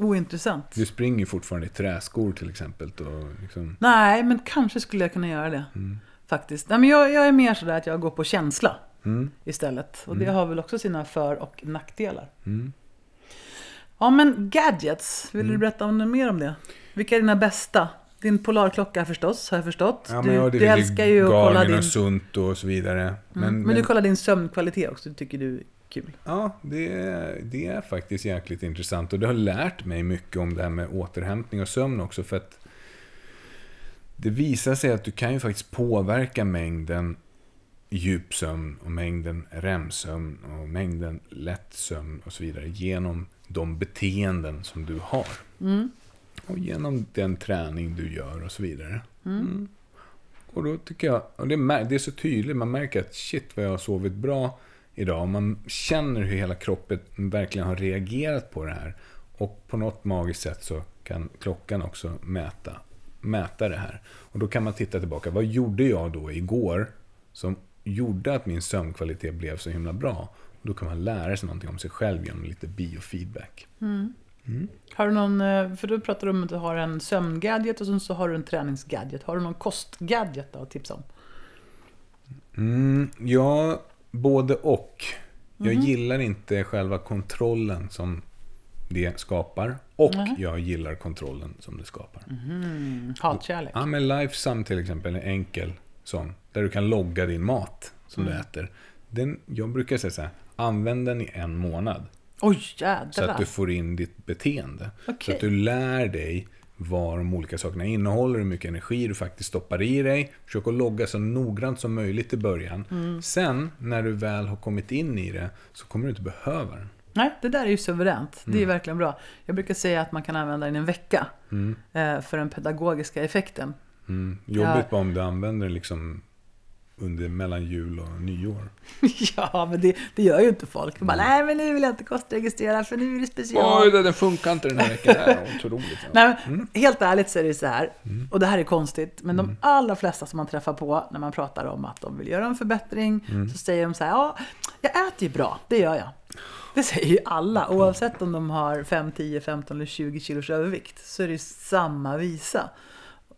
ointressant. Du springer fortfarande i träskor till exempel. Och liksom, Nej, men kanske skulle jag kunna göra det. Mm. Faktiskt. Nej, men jag, jag är mer sådär att jag går på känsla mm, istället. Och det har väl också sina för och nackdelar. mm. Ja, men gadgets. Vill du berätta om mer om det? Vilka är dina bästa? Din polarklocka förstås, har jag förstått. Ja, du men ja, det du är älskar ju att kolla din... och sunt och så vidare. Men, Mm. Men, du kollar din sömnkvalitet också, det tycker du är kul. Ja, det är, det är faktiskt jäkligt intressant. Och det har lärt mig mycket om det här med återhämtning och sömn också. För att det visar sig att du kan ju faktiskt påverka mängden djupsömn och mängden REM-sömn och mängden lätt sömn och så vidare genom de beteenden som du har. Och genom den träning du gör och så vidare. Mm. Och då tycker jag, och det är så tydligt, man märker att shit vad jag har sovit bra idag. Man känner hur hela kroppen verkligen har reagerat på det här. Och på något magiskt sätt så kan klockan också mäta, mäta det här. Och då kan man titta tillbaka, vad gjorde jag då igår som gjorde att min sömnkvalitet blev så himla bra? Och då kan man lära sig någonting om sig själv genom lite biofeedback. Har du någon, eh, för du pratar om att du har en sömngadget och sen så har du en träningsgadget. Har du någon kostgadget att tipsa om? Mm, ja, både och. Jag gillar inte själva kontrollen som det skapar. Och jag gillar kontrollen som det skapar. Mm, hatkärlek. Ja, men Lifesum till exempel, en enkel sån. Där du kan logga din mat som Mm. du äter. Den, jag brukar säga så här, använd den i en månad. Oj Så jädrar. att du får in ditt beteende. Så Okej. att du lär dig vad de olika sakerna innehåller, hur mycket energi du faktiskt stoppar i dig. Försök att logga så noggrant som möjligt i början. Mm. Sen, när du väl har kommit in i det, så kommer du inte behöva den. Nej, det där är ju suveränt. Det är Mm. verkligen bra. Jag brukar säga att man kan använda den en vecka. eh, För den pedagogiska effekten. Mm. Jobbigt bara om du använder den liksom under mellan jul och nyår. ja, men det, det gör ju inte folk. De bara, Mm. nej men nu vill jag inte kostregistrera för nu är det special. Oj, den funkar inte den här veckan. Det är otroligt. Nej, Mm. Helt ärligt så är det så här, och det här är konstigt, men de allra flesta som man träffar på när man pratar om att de vill göra en förbättring, Mm. så säger de så här, ja, jag äter ju bra, det gör jag. Det säger ju alla, oavsett om de har 5, 10, 15 eller 20 kilos övervikt, så är det ju samma visa.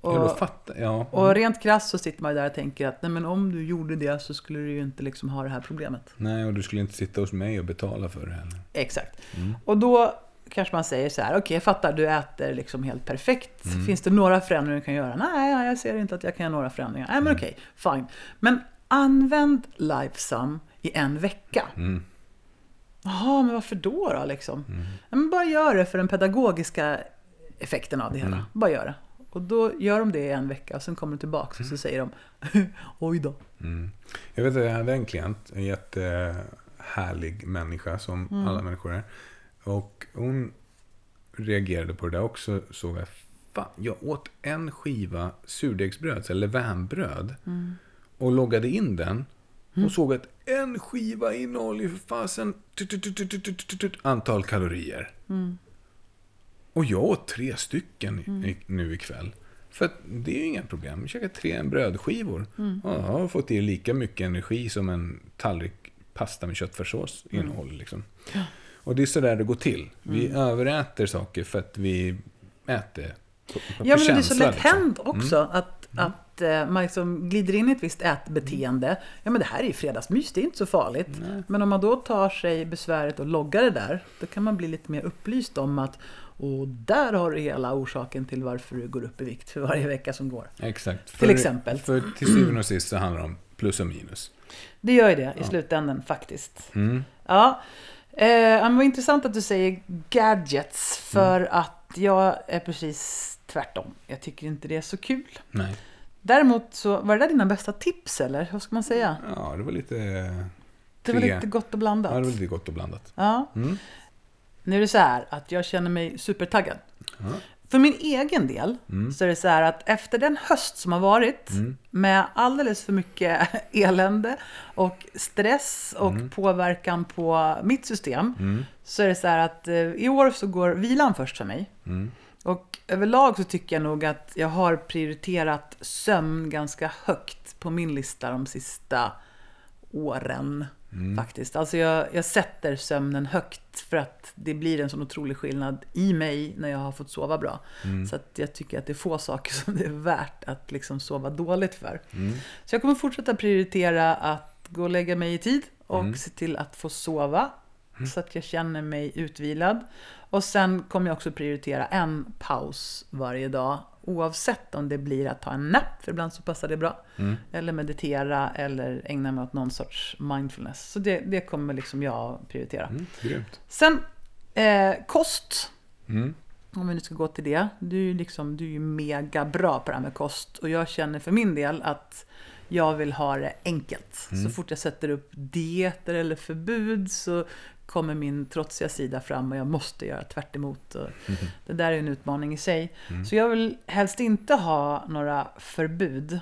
Och, Ja, då fattar ja. och rent krasst så sitter man ju där och tänker att nej, men om du gjorde det så skulle du ju inte liksom ha det här problemet. Nej, och du skulle inte sitta hos mig och betala för det heller. Exakt. Och då kanske man säger så här, okej jag fattar, du äter liksom helt perfekt. Mm. Finns det några förändringar du kan göra? Nej, jag ser inte att jag kan göra några förändringar. Nej, Mm. men okej, fine. Men använd Lifesum i en vecka. Mm. Jaha, men varför då då liksom? Ja, men bara gör det för den pedagogiska effekten av det hela. Mm. Bara gör det. Och då gör de det i en vecka och sen kommer de tillbaka och så säger de Oj då. Mm. Jag vet att jag hade en klient, en jättehärlig människa som Mm. alla människor är. Och hon reagerade på det där också, såg jag fan, jag åt en skiva surdegsbröd, eller levainbröd. Och loggade in den. Och såg att en skiva innehåller ju för fasen antal kalorier. Och jag åt tre stycken i, nu ikväll. För att det är ju inga problem. Jag käkar tre brödskivor. Och jag har fått i lika mycket energi som en tallrik pasta med köttfärssås innehåller. Liksom. Och det är sådär det går till. Vi överäter saker för att vi äter på, på Ja, men det är så känsla, lätt liksom. hänt också att, att eh, man liksom glider in i ett visst ätbeteende. Ja, men det här är ju fredagsmys, det är inte så farligt. Men om man då tar sig besväret och loggar det där, då kan man bli lite mer upplyst om att och där har du hela orsaken till varför du går upp i vikt för varje vecka som går. Exakt. Till För- exempel. För till syvende och sist så handlar det om plus och minus. Det gör ju det i slutändan faktiskt. Mm. Ja, eh, vad intressant att du säger gadgets, för Mm. att jag är precis tvärtom. Jag tycker inte det är så kul. Nej. Däremot så, var det där dina bästa tips eller? Vad ska man säga? Ja, det var lite... Det var lite gott och blandat. Ja, det var lite gott och blandat. Ja. Mm. Nu är det så här att jag känner mig supertaggad. Ja. För min egen del så är det så här att efter den höst som har varit med alldeles för mycket elände och stress och påverkan på mitt system så är det så här att eh, i år så går vilan först för mig. Och överlag så tycker jag nog att jag har prioriterat sömn ganska högt på min lista de sista åren. Faktiskt. Alltså jag, jag sätter sömnen högt för att det blir en sån otrolig skillnad i mig när jag har fått sova bra. Så att jag tycker att det är få saker som det är värt att liksom sova dåligt för. Så jag kommer fortsätta prioritera att gå och lägga mig i tid och se till att få sova. Så att jag känner mig utvilad. Och sen kommer jag också prioritera en paus varje dag. Oavsett om det blir att ta en nap, för ibland så passar det bra. Eller meditera eller ägna mig åt någon sorts mindfulness. Så det, det kommer liksom jag prioritera. Mm, grymt. Sen eh, kost. Mm. Om vi nu ska gå till det. Du är liksom, du är ju mega bra på det här med kost. Och jag känner för min del att jag vill ha det enkelt. Så fort jag sätter upp dieter eller förbud så kommer min trotsiga sida fram och jag måste göra tvärt emot. Och Det där är en utmaning i sig. Så jag vill helst inte ha några förbud.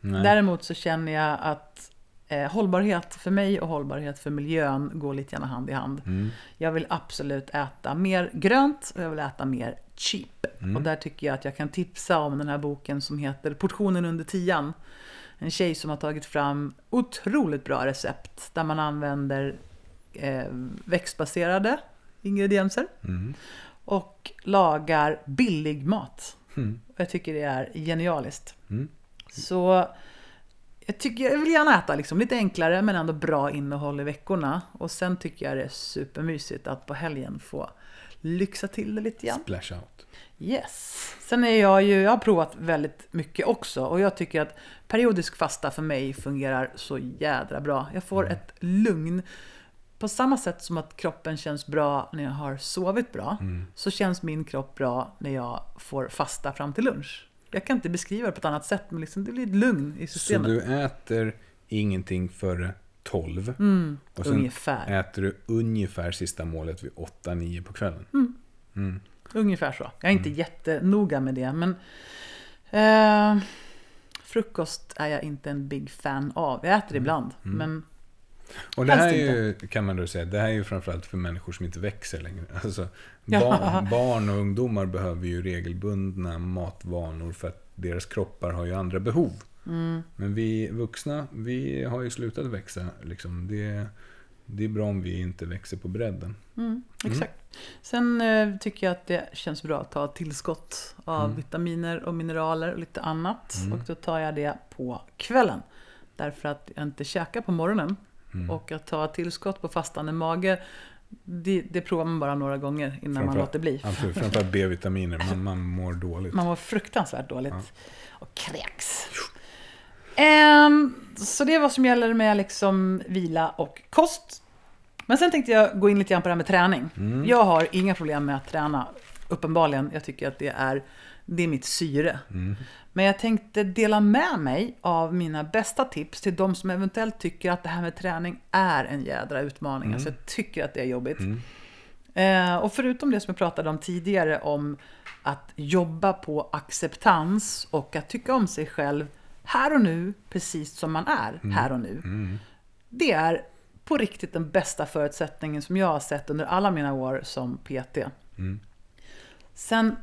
Nej. Däremot så känner jag att eh, hållbarhet för mig och hållbarhet för miljön går lite grann hand i hand. Mm. Jag vill absolut äta mer grönt och jag vill äta mer cheap. Mm. Och där tycker jag att jag kan tipsa om den här boken som heter Portionen under tian. En tjej som har tagit fram otroligt bra recept där man använder eh, växtbaserade ingredienser Mm. och lagar billig mat. Och Jag tycker det är genialiskt. Mm. Så jag, tycker, jag vill gärna äta liksom lite enklare men ändå bra innehåll i veckorna. Och sen tycker jag det är supermysigt att på helgen få lyxa till det lite grann. Splash out. Yes. Sen är jag ju, jag har provat väldigt mycket också och jag tycker att periodisk fasta för mig fungerar så jädra bra. Jag får Mm. ett lugn. På samma sätt som att kroppen känns bra när jag har sovit bra, Mm. så känns min kropp bra när jag får fasta fram till lunch. Jag kan inte beskriva det på ett annat sätt, men liksom det blir ett lugn i Så systemet. du äter ingenting före 12. och sen Mm, ungefär. äter du ungefär sista målet vid 8-9 på kvällen. Mm. Ungefär så. Jag är Mm. inte jättenoga med det, men eh, frukost är jag inte en big fan av. Jag äter ibland, men Och det här är ju, kan man då säga, det här är ju framförallt för människor som inte växer längre. Alltså, barn, barn och ungdomar behöver ju regelbundna matvanor för att deras kroppar har ju andra behov. Mm. Men vi vuxna, vi har ju slutat växa. Liksom. Det, det är bra om vi inte växer på bredden. Mm, exakt. Sen eh, tycker jag att det känns bra att ta tillskott av vitaminer och mineraler och lite annat. Och då tar jag det på kvällen. Därför att jag inte käkar på morgonen. Och att ta tillskott på fastande mage, det, det provar man bara några gånger innan man låter bli. Absolut, framförallt B-vitaminer, man, man mår dåligt. Man mår fruktansvärt dåligt. Och kräks. Ehm, så det är vad som gäller med liksom vila och kost. Men sen tänkte jag gå in lite grann på det här med träning. Jag har inga problem med att träna, uppenbarligen. Jag tycker att det är, det är mitt syre. Men jag tänkte dela med mig av mina bästa tips till de som eventuellt tycker att det här med träning är en jädra utmaning. Alltså jag tycker att det är jobbigt. Eh, och förutom det som jag pratade om tidigare om att jobba på acceptans och att tycka om sig själv här och nu, precis som man är här och nu. Det är på riktigt den bästa förutsättningen som jag har sett under alla mina år som PT. Sen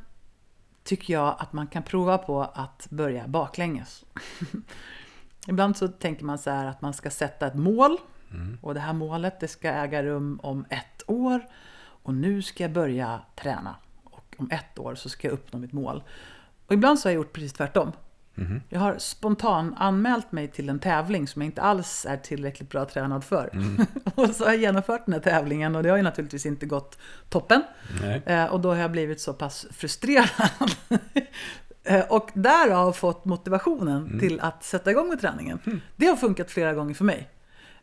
tycker jag att man kan prova på att börja baklänges. Ibland så tänker man så här att man ska sätta ett mål. Och det här målet det ska äga rum om ett år. Och nu ska jag börja träna. Och om ett år så ska jag uppnå mitt mål. Och ibland så har jag gjort precis tvärtom. Jag har spontan anmält mig till en tävling som jag inte alls är tillräckligt bra tränad för. och så har jag genomfört den här tävlingen och det har ju naturligtvis inte gått toppen. Eh, och då har jag blivit så pass frustrerad. Eh, och därav fått motivationen till att sätta igång med träningen. Det har funkat flera gånger för mig.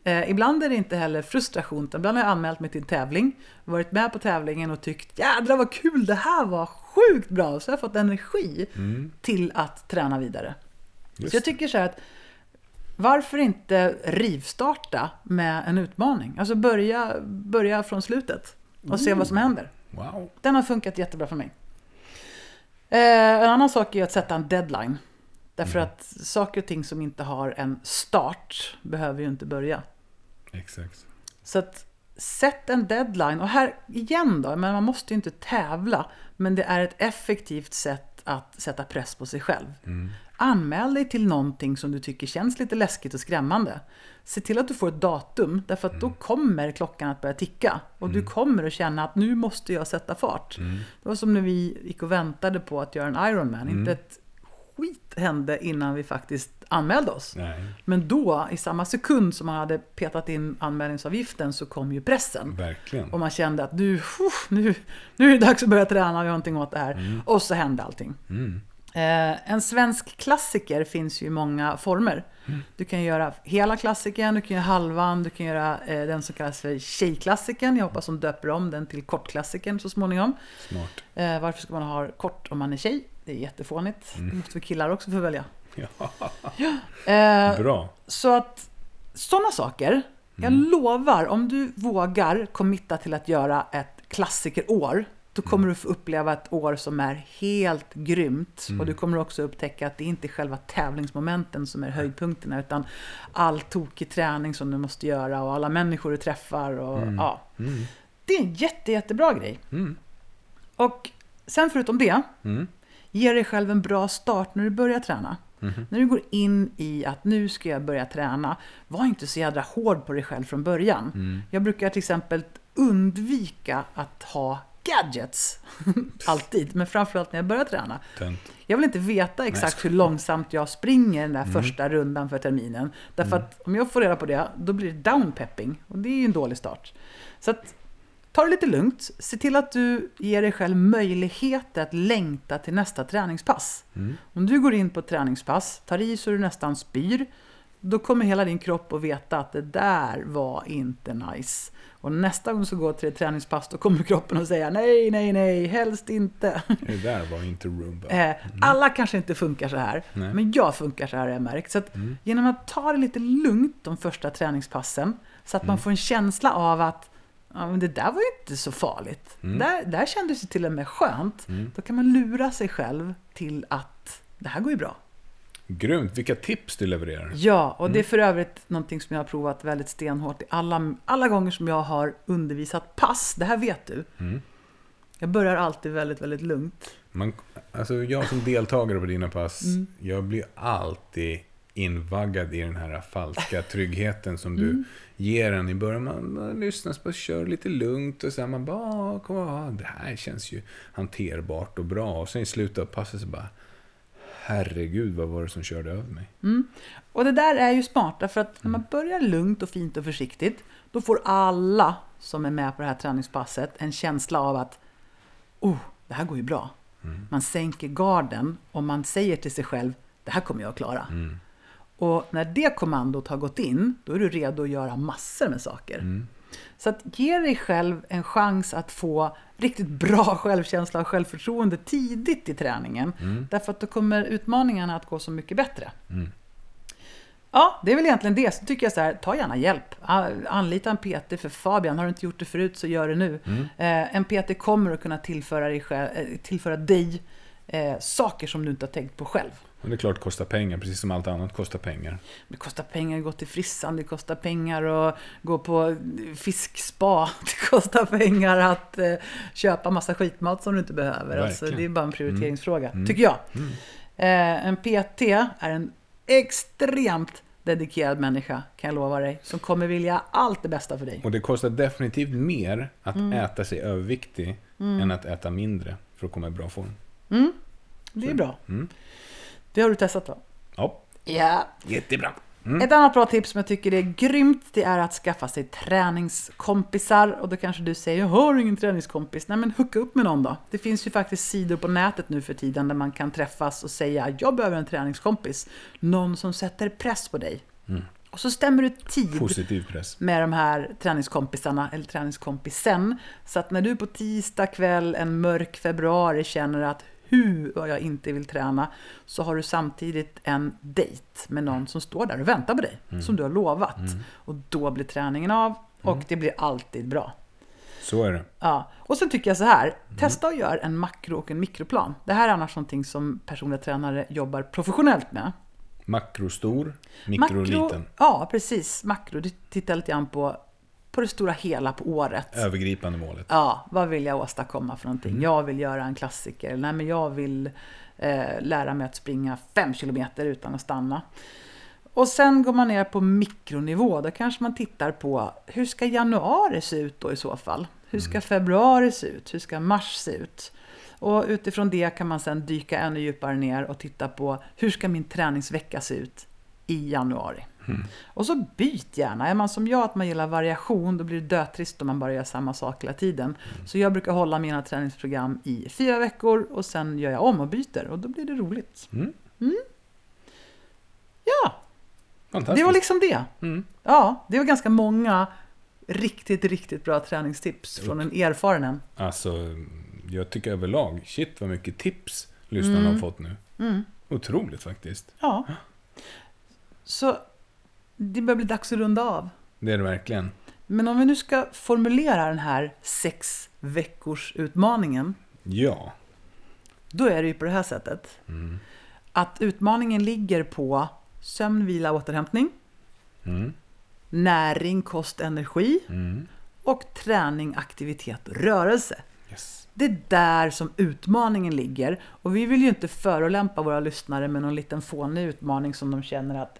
Eh, ibland är det inte heller frustration, ibland har jag anmält mig till en tävling, varit med på tävlingen och tyckt jädrar vad kul, det här var sjukt bra. Så jag har fått energi till att träna vidare. Just Så jag tycker så här att varför inte rivstarta med en utmaning? Alltså börja, börja från slutet och se vad som händer. Wow. Den har funkat jättebra för mig. Eh, en annan sak är att sätta en deadline. Därför att saker och ting som inte har en start behöver ju inte börja. Exakt. Så att sätt en deadline. Och här igen då, men man måste ju inte tävla. Men det är ett effektivt sätt att sätta press på sig själv. Anmäl dig till någonting som du tycker känns lite läskigt och skrämmande. Se till att du får ett datum, därför att då kommer klockan att börja ticka. Och du kommer att känna att nu måste jag sätta fart. Det var som när vi gick och väntade på att göra en Ironman. Inte ett skit hände innan vi faktiskt anmälde oss. Nej, Men då, i samma sekund som man hade petat in anmälningsavgiften så kom ju pressen. verkligen. Och man kände att uff, nu, nu är det dags att börja träna och göra någonting åt det här. Och så hände allting. Eh, en svensk klassiker finns ju i många former. Du kan göra hela klassikern, du kan göra halvan, du kan göra eh, den som kallas för tjejklassikern. Jag hoppas de döper om den till kortklassikern så småningom. Smart. Eh, varför ska man ha kort om man är tjej? Det är jättefånigt. Det måste vi killar också få välja. Ja, Eh, bra. så att sådana saker. Jag lovar, om du vågar committa till att göra ett klassikerår, då kommer du få uppleva ett år som är helt grymt. Och du kommer också upptäcka att det inte är själva tävlingsmomenten som är höjdpunkterna, utan all tokig träning som du måste göra och alla människor du träffar. Och, ja. Det är en jätte, jättebra grej. Och sen förutom det, ge dig själv en bra start när du börjar träna. När du går in i att nu ska jag börja träna, var inte så jädra hård på dig själv från början. Jag brukar till exempel undvika att ha gadgets. Alltid, men framförallt när jag börjar träna. Tönt. Jag vill inte veta exakt hur långsamt jag springer den där första rundan för terminen. Därför att om jag får reda på det, då blir det downpepping. Och det är ju en dålig start. Så att, ta det lite lugnt. Se till att du ger dig själv möjligheter att längta till nästa träningspass. Om du går in på ett träningspass, tar i så du nästan spyr, då kommer hela din kropp att veta att det där var inte nice. Och nästa gång du går till ett träningspass, då kommer kroppen att säga nej, nej, nej, helst inte. Det där var inte rumba. Eh, Alla kanske inte funkar så här, Nej. men jag funkar så här har jag märkt. Så att genom att ta det lite lugnt de första träningspassen, så att man får en känsla av att ja, men det där var ju inte så farligt. Där, där kändes det till och med skönt. Då kan man lura sig själv till att det här går ju bra. Grymt. Vilka tips du levererar. Ja, och det är för övrigt någonting som jag har provat väldigt stenhårt i alla, alla gånger som jag har undervisat pass. Det här vet du. Jag börjar alltid väldigt, väldigt lugnt. Man, alltså jag som deltagare på dina pass, jag blir alltid invaggad i den här falska tryggheten som du ger en i början. Man, man lyssnar på, kör lite lugnt och sen man bara, "Ah, kom, ah, det här känns ju hanterbart och bra. Och sen i slutet av passet så bara, herregud vad var det som körde över mig? Och det där är ju smart, därför att när man börjar lugnt och fint och försiktigt, då får alla som är med på det här träningspasset en känsla av att oh, det här går ju bra. Man sänker garden och man säger till sig själv, det här kommer jag att klara. Och när det kommandot har gått in, då är du redo att göra massor med saker. Så att ge dig själv en chans att få riktigt bra självkänsla och självförtroende tidigt i träningen. Därför att då kommer utmaningarna att gå så mycket bättre. Ja, det är väl egentligen det. Så tycker jag så här, ta gärna hjälp. Anlita en PT för Fabian. Har du inte gjort det förut så gör det nu. Eh, en PT kommer att kunna tillföra dig, själv, eh, tillföra dig eh, saker som du inte har tänkt på själv. Och det är klart det kostar pengar, precis som allt annat kostar pengar. Det kostar pengar att gå till frissan, det kostar pengar att gå på fiskspa, det kostar pengar att eh, köpa massa skitmat som du inte behöver. Alltså, det är bara en prioriteringsfråga, tycker jag. Eh, en PT är en extremt dedikerad människa, kan jag lova dig, som kommer vilja allt det bästa för dig. Och det kostar definitivt mer att Mm. äta sig överviktig än att äta mindre för att komma i bra form. Det är bra. Mm. Det har du testat då? Ja, Ja. jättebra. Ett annat bra tips som jag tycker är grymt, det är att skaffa sig träningskompisar. Och då kanske du säger, jag har ingen träningskompis. Nej men hooka upp med någon då. Det finns ju faktiskt sidor på nätet nu för tiden där man kan träffas och säga, jag behöver en träningskompis. Någon som sätter press på dig. Och så stämmer du tid Positiv press. med de här träningskompisarna eller träningskompisen. Så att när du på tisdag kväll en mörk februari känner att hur vad jag inte vill träna så har du samtidigt en dejt med någon som står där och väntar på dig. Som du har lovat. Och då blir träningen av och det blir alltid bra. Så är det. Ja. Och sen tycker jag så här, testa att göra en makro och en mikroplan. Det här är annars någonting som personliga tränare jobbar professionellt med. Makrostor, mikroliten. Ja, precis. Makro, du tittar lite grann på, på det stora hela på året. Övergripande målet. Ja, vad vill jag åstadkomma för någonting? Jag vill göra en klassiker. Nej, men jag vill eh, lära mig att springa fem kilometer utan att stanna. Och sen går man ner på mikronivå. Då kanske man tittar på hur ska januari se ut då i så fall? Hur ska februari se ut? Hur ska mars se ut? Och utifrån det kan man sen dyka ännu djupare ner och titta på hur ska min träningsvecka se ut i januari? Och så byt gärna. Är man som jag att man gillar variation, då blir det dötrist om man bara gör samma sak hela tiden. Så jag brukar hålla mina träningsprogram i fyra veckor och sen gör jag om och byter och då blir det roligt. Mm. Ja, Fantastiskt. det var liksom det. Mm. Ja, det var ganska många riktigt, riktigt bra träningstips från en erfaren en. Alltså, jag tycker överlag, shit vad mycket tips lyssnarna har fått nu. Otroligt faktiskt. Ja. Så det börjar bli dags att runda av. Det är det verkligen. Men om vi nu ska formulera den här sex veckors utmaningen Ja. Då är det ju på det här sättet. Att utmaningen ligger på sömn, vila, återhämtning. Mm. Näring, kost, energi. Mm. Och träning, aktivitet, rörelse. Yes. Det är där som utmaningen ligger. Och vi vill ju inte förolämpa våra lyssnare med någon liten fånig utmaning som de känner att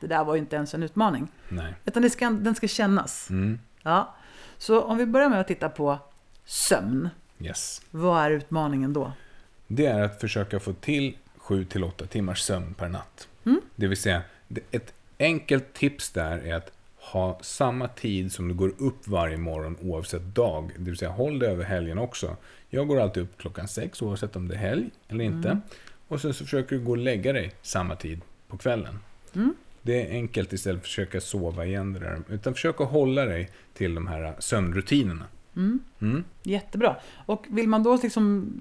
det där var ju inte ens en utmaning. Nej. Utan det ska, den ska kännas. Mm. Ja. Så om vi börjar med att titta på sömn. Yes. Vad är utmaningen då? Det är att försöka få till 7-8 timmars sömn per natt. Det vill säga, ett enkelt tips där är att ha samma tid som du går upp varje morgon oavsett dag. Det vill säga, håll det över helgen också. Jag går alltid upp klockan sex oavsett om det är helg eller inte. Och sen så försöker du gå och lägga dig samma tid på kvällen. Det är enkelt istället för att försöka sova igen det där. Utan försök att hålla dig till de här sömnrutinerna. Mm. Jättebra. Och vill man då liksom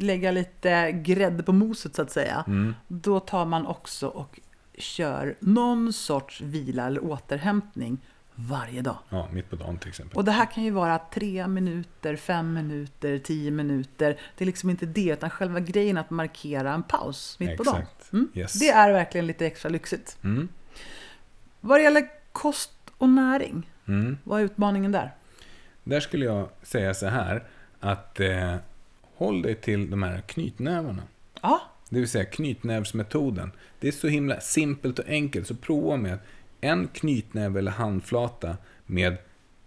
lägga lite grädde på moset så att säga, Mm. då tar man också och kör någon sorts vila eller återhämtning varje dag. Ja, mitt på dagen till exempel. Och det här kan ju vara tre minuter, fem minuter, tio minuter. Det är liksom inte det, utan själva grejen att markera en paus mitt på dagen. Exakt. Mm. Yes. Det är verkligen lite extra lyxigt. Mm. Vad det gäller kost och näring, Mm. vad är utmaningen där? Där skulle jag säga så här att eh, håll dig till de här knytnävarna. Ja, Det vill säga knytnävsmetoden. Det är så himla simpelt och enkelt, så prova med en knytnäve eller handflata med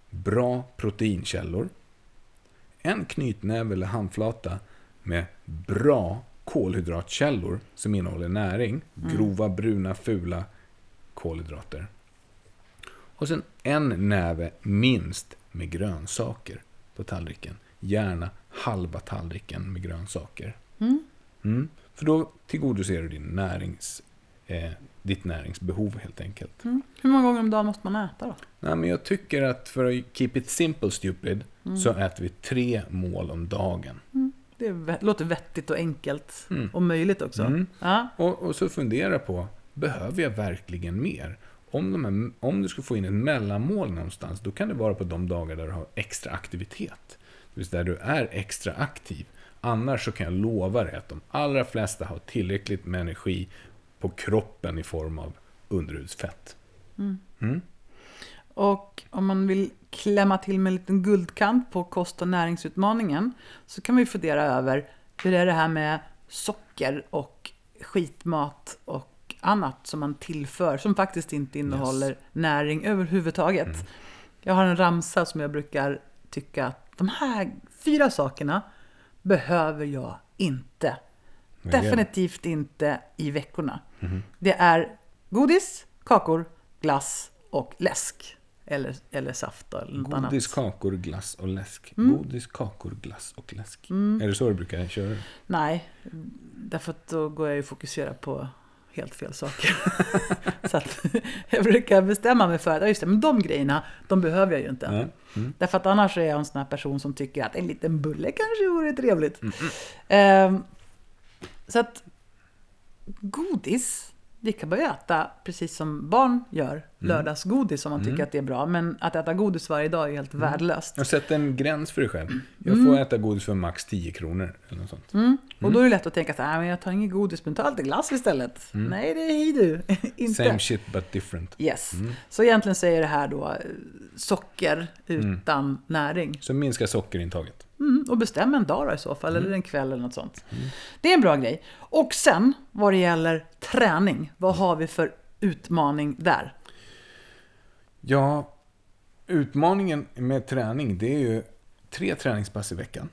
bra proteinkällor. En knytnäve eller handflata med bra kolhydratkällor som innehåller näring. Grova, bruna, fula kolhydrater. Och sen en näve minst med grönsaker på tallriken. Gärna halva tallriken med grönsaker. Mm. För då tillgodoser du din närings, eh, ditt näringsbehov helt enkelt. mm. hur många gånger om dagen måste man äta då? Nej, men jag tycker att för att keep it simple stupid så äter vi tre mål om dagen. Det är vä- låter vettigt och enkelt Mm. och möjligt också. Mm. Ja. Och, och så fundera på behöver jag verkligen mer? Om, de här, om du ska få in ett mellanmål någonstans, då kan det vara på de dagar där du har extra aktivitet. Det vill säga där du är extra aktiv. Annars så kan jag lova dig att de allra flesta har tillräckligt med energi på kroppen i form av underhudsfett. Och om man vill klämma till med en liten guldkant på kost och näringsutmaningen så kan vi fundera över hur är det här med socker och skitmat och annat som man tillför som faktiskt inte innehåller näring överhuvudtaget. Mm. Jag har en ramsa som jag brukar tycka att de här fyra sakerna behöver jag inte. Definitivt inte i veckorna. Det är godis, kakor, glass och läsk. Eller, eller saft eller något annat. Godis, kakor, glass och läsk. Godis, kakor, glass och läsk. Är det så du brukar köra? Nej, därför att då går jag ju fokusera på helt fel saker. så att jag brukar bestämma mig för att ja, just det, men de grejerna, de behöver jag ju inte. Ja. Mm. Därför att annars är jag en sån här person som tycker att en liten bulle kanske vore trevligt. Ehm, så att godis, det kan ju äta precis som barn gör. Lördagsgodis om man tycker att det är bra. Men att äta godis varje dag är helt värdelöst. Jag sätter en gräns för dig själv. Jag får äta godis för max 10 kronor. Eller något sånt. Och då är det lätt att tänka så här, men jag tar inget godis, men ta lite glass istället. Nej, det är du. Inte. Same shit but different. Yes. Så egentligen är det här då eh, socker utan näring. Så minska sockerintaget. Mm, och bestäm en dag då i så fall, eller en kväll eller något sånt. Det är en bra grej. Och sen, vad det gäller träning, vad har vi för utmaning där? Ja, utmaningen med träning det är ju tre träningspass i veckan.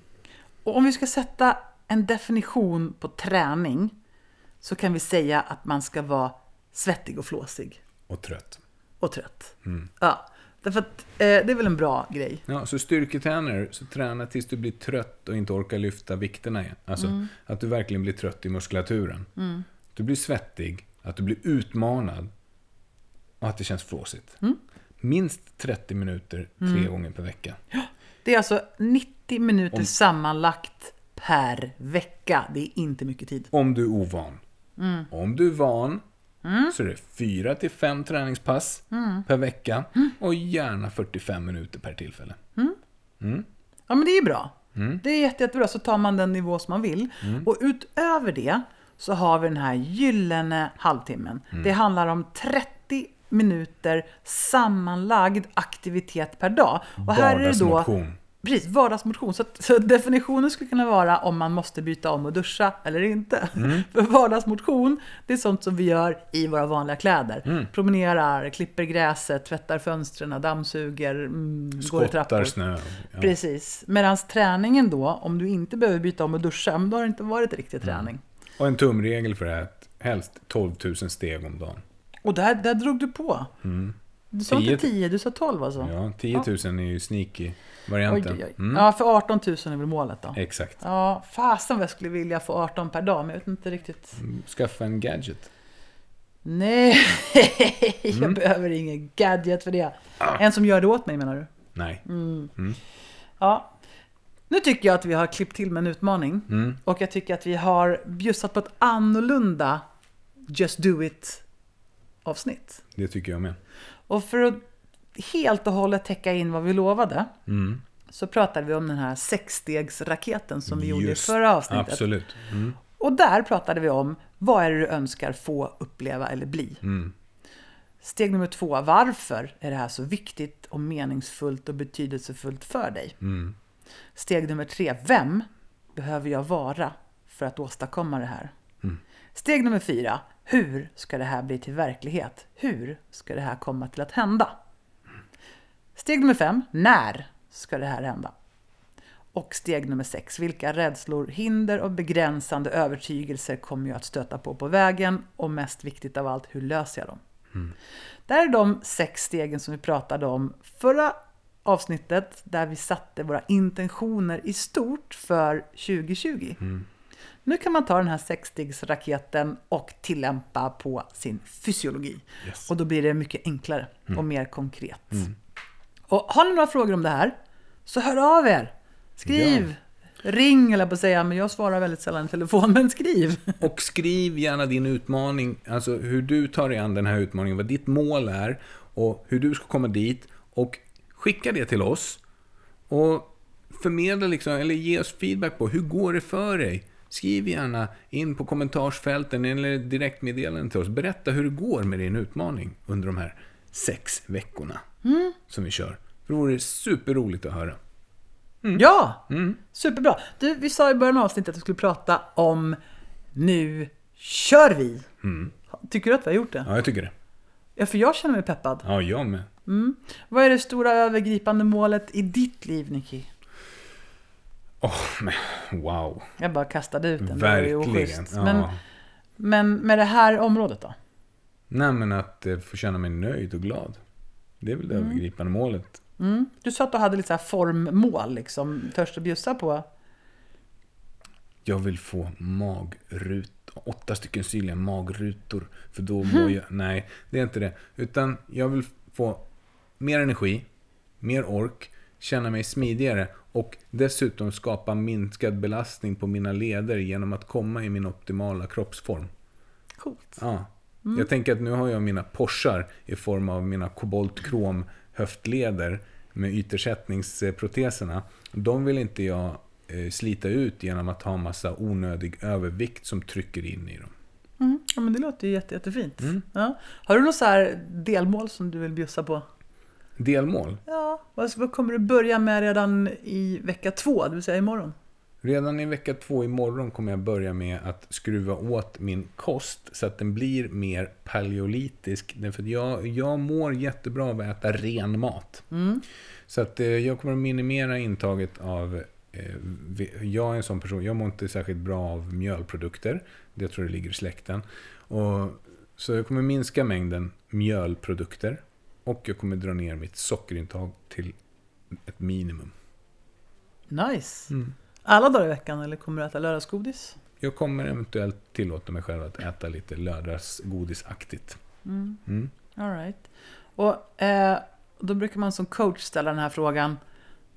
Och om vi ska sätta en definition på träning så kan vi säga att man ska vara svettig och flåsig Och trött. och trött. Ja, därför att eh, det är väl en bra grej. Ja, så styrketränare, så träna tills du blir trött och inte orkar lyfta vikterna igen. Alltså att du verkligen blir trött i muskulaturen. Du blir svettig, att du blir utmanad och att det känns flåsigt. Minst 30 minuter tre gånger per vecka. Det är alltså 90 minuter sammanlagt per vecka. Det är inte mycket tid. Om du är ovan. Om du är van så är det 4 till 5 träningspass per vecka och gärna 45 minuter per tillfälle. Ja, men det är bra. Det är jätte, jättebra. Så tar man den nivå som man vill. Och utöver det så har vi den här gyllene halvtimmen. Det handlar om 30 minuter sammanlagd aktivitet per dag. Och här är det då Vardagsmotion. Precis, vardagsmotion. Så, så definitionen skulle kunna vara om man måste byta om och duscha eller inte. För vardagsmotion, det är sånt som vi gör i våra vanliga kläder. Promenerar, klipper gräset, tvättar fönstren, dammsuger, mm, går i trappor. Skottar snö. Ja. Precis. Medan träningen då, om du inte behöver byta om och duscha, då har det inte varit riktig träning. Och en tumregel för det här helst 12 000 steg om dagen. Och där, där drog du på. Du sa inte 10, du sa 12 alltså? Ja, 10 000 är ju sneaky-varianten. Mm. Ja, för 18 000 är väl målet då? Exakt. Ja, fasen vad jag skulle vilja få 18 per dag, men jag vet inte riktigt. Skaffa en gadget. Nej, Mm. jag behöver ingen gadget för det. En som gör det åt mig menar du? Nej. Mm. Ja. Nu tycker jag att vi har klippt till med en utmaning. Mm. Och jag tycker att vi har bjussat på ett annorlunda Just Do It avsnitt. Det tycker jag med. Och för att helt och hållet täcka in vad vi lovade Mm. så pratade vi om den här sexstegsraketen som vi gjorde i Just, förra avsnittet. Absolut. Mm. Och där pratade vi om vad är det du önskar få uppleva eller bli. Mm. Steg nummer två, varför är det här så viktigt och meningsfullt och betydelsefullt för dig? Mm. Steg nummer tre, vem behöver jag vara för att åstadkomma det här? Steg nummer fyra, hur ska det här bli till verklighet? Hur ska det här komma till att hända? Steg nummer fem, när ska det här hända? Och steg nummer sex, vilka rädslor, hinder och begränsande övertygelser kommer jag att stöta på på vägen? Och mest viktigt av allt, hur löser jag dem? Det här är de sex stegen som vi pratade om förra avsnittet där vi satte våra intentioner i stort för 2020. Nu kan man ta den här sexstegsraketen och tillämpa på sin fysiologi. Yes. Och då blir det mycket enklare och mer konkret. Och har ni några frågor om det här så hör av er. Skriv Ring eller på att säga, men jag svarar väldigt sällan i telefon, men skriv. Och skriv gärna din utmaning, alltså hur du tar dig an den här utmaningen, vad ditt mål är och hur du ska komma dit. Och skicka det till oss. Och förmedla liksom, eller ge oss feedback på hur går det för dig? Skriv gärna in på kommentarsfälten eller direktmeddelanden till oss. Berätta hur det går med din utmaning under de här sex veckorna som vi kör. För det vore superroligt att höra. Ja! Superbra. Du, vi sa i början av avsnittet att vi skulle prata om Nu kör vi! Tycker du att vi har gjort det? Ja, jag tycker det. Ja, för jag känner mig peppad. Ja, jag med. Vad är det stora övergripande målet i ditt liv, Nicky? Åh, men wow. Jag bara kastade ut den. Verkligen. Ja. Men, men med det här området då? Nej, men att eh, få känna mig nöjd och glad. Det är väl det övergripande målet. Mm. Du sa att du hade lite så här formmål, liksom. Törs du bjussa på? Jag vill få magrut, åtta stycken synliga magrutor. För då mår jag... Nej, det är inte det. Utan jag vill få mer energi, mer ork, känna mig smidigare och dessutom skapa minskad belastning på mina leder genom att komma i min optimala kroppsform. Coolt. Ja. Jag tänker att nu har jag mina Porschar i form av mina koboltkrom höftleder med ytersättningsproteserna. De vill inte jag eh, slita ut genom att ha massa onödig övervikt som trycker in i dem. Mm. Ja, men det låter ju jätte, jättefint. Mm. Ja. Har du något så delmål som du vill bjussa på? Delmål. Ja, vad, kommer du börja med redan i vecka två, det vill säga imorgon? Redan i vecka två imorgon kommer jag börja med att skruva åt min kost så att den blir mer paleolitisk. Därför att jag, jag mår jättebra av att äta ren mat. Så att eh, jag kommer att minimera intaget av eh, jag är en sån person, jag mår inte särskilt bra av mjölprodukter. Det tror jag ligger i släkten. Och, så jag kommer minska mängden mjölprodukter. Och jag kommer dra ner mitt sockerintag till ett minimum. Nice. Mm. Alla dagar i veckan eller kommer du äta lördagsgodis? Jag kommer eventuellt tillåta mig själv att äta lite lördagsgodisaktigt. Mm. All right. Och eh, då brukar man som coach ställa den här frågan.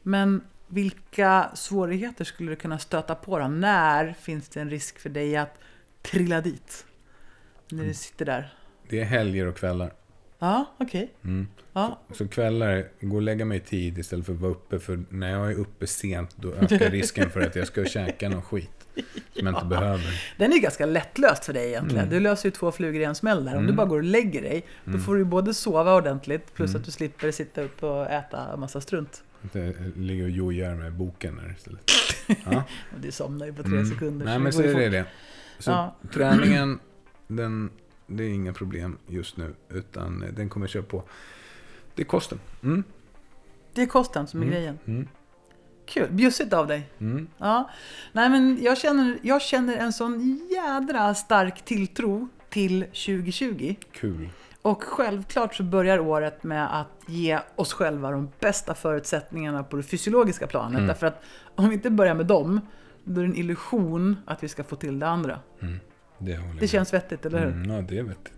Men vilka svårigheter skulle du kunna stöta på då? När finns det en risk för dig att trilla dit? När du sitter där. Det är helger och kvällar. Ja, okej. Mm. Ja, Så kvällar, gå och lägga mig tid istället för att vara uppe. För när jag är uppe sent då ökar risken för att jag ska käka någon skit. Som jag inte behöver. den är ju ganska lättlöst för dig egentligen. Mm. Du löser ju två flugor i en smäll där. Om du bara går och lägger dig, då får du ju både sova ordentligt plus Mm. att du slipper sitta upp och äta massa strunt. Jag ligger och jojar med boken där istället. Ja. Du somnar ju på tre Mm. sekunder. Nej så men så är det det. Så Ja. träningen, den, det är inga problem just nu. Utan den kommer jag köra på. Det är kosten. Mm. Det är kosten som är Mm. grejen. Mm. Kul, bjussigt av dig. Mm. Ja. Nej men jag känner, jag känner en sån jädra stark tilltro till 2020. Kul. Och självklart så börjar året med att ge oss själva de bästa förutsättningarna på det fysiologiska planet. Mm. Därför att om vi inte börjar med dem, då är det en illusion att vi ska få till det andra. Det, Det känns vettigt, eller hur? Mm, ja, det är vettigt.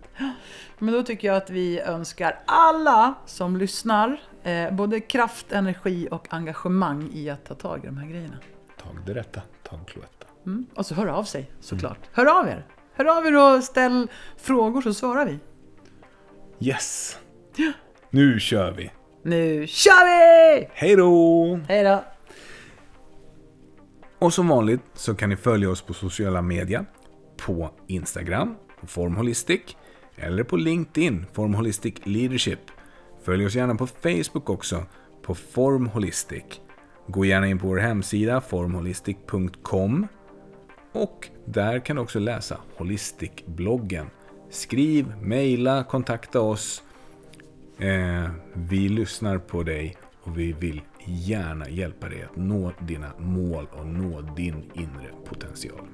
Men då tycker jag att vi önskar alla som lyssnar eh, både kraft, energi och engagemang i att ta tag i de här grejerna. Tag det rätta, tag Cloetta. Mm. Och så hör av sig såklart. Hör av er! Hör av er och ställ frågor så svarar vi. Yes! Nu kör vi! Nu kör vi! Hej då! Hej då! Och som vanligt så kan ni följa oss på sociala medier. På Instagram, på Formholistic. Eller på LinkedIn, Formholistic Leadership. Följ oss gärna på Facebook också, på Formholistic. Gå gärna in på vår hemsida, formholistic.com. Och där kan du också läsa Holistic-bloggen. Skriv, mejla, kontakta oss. Eh, vi lyssnar på dig och vi vill gärna hjälpa dig att nå dina mål och nå din inre potential.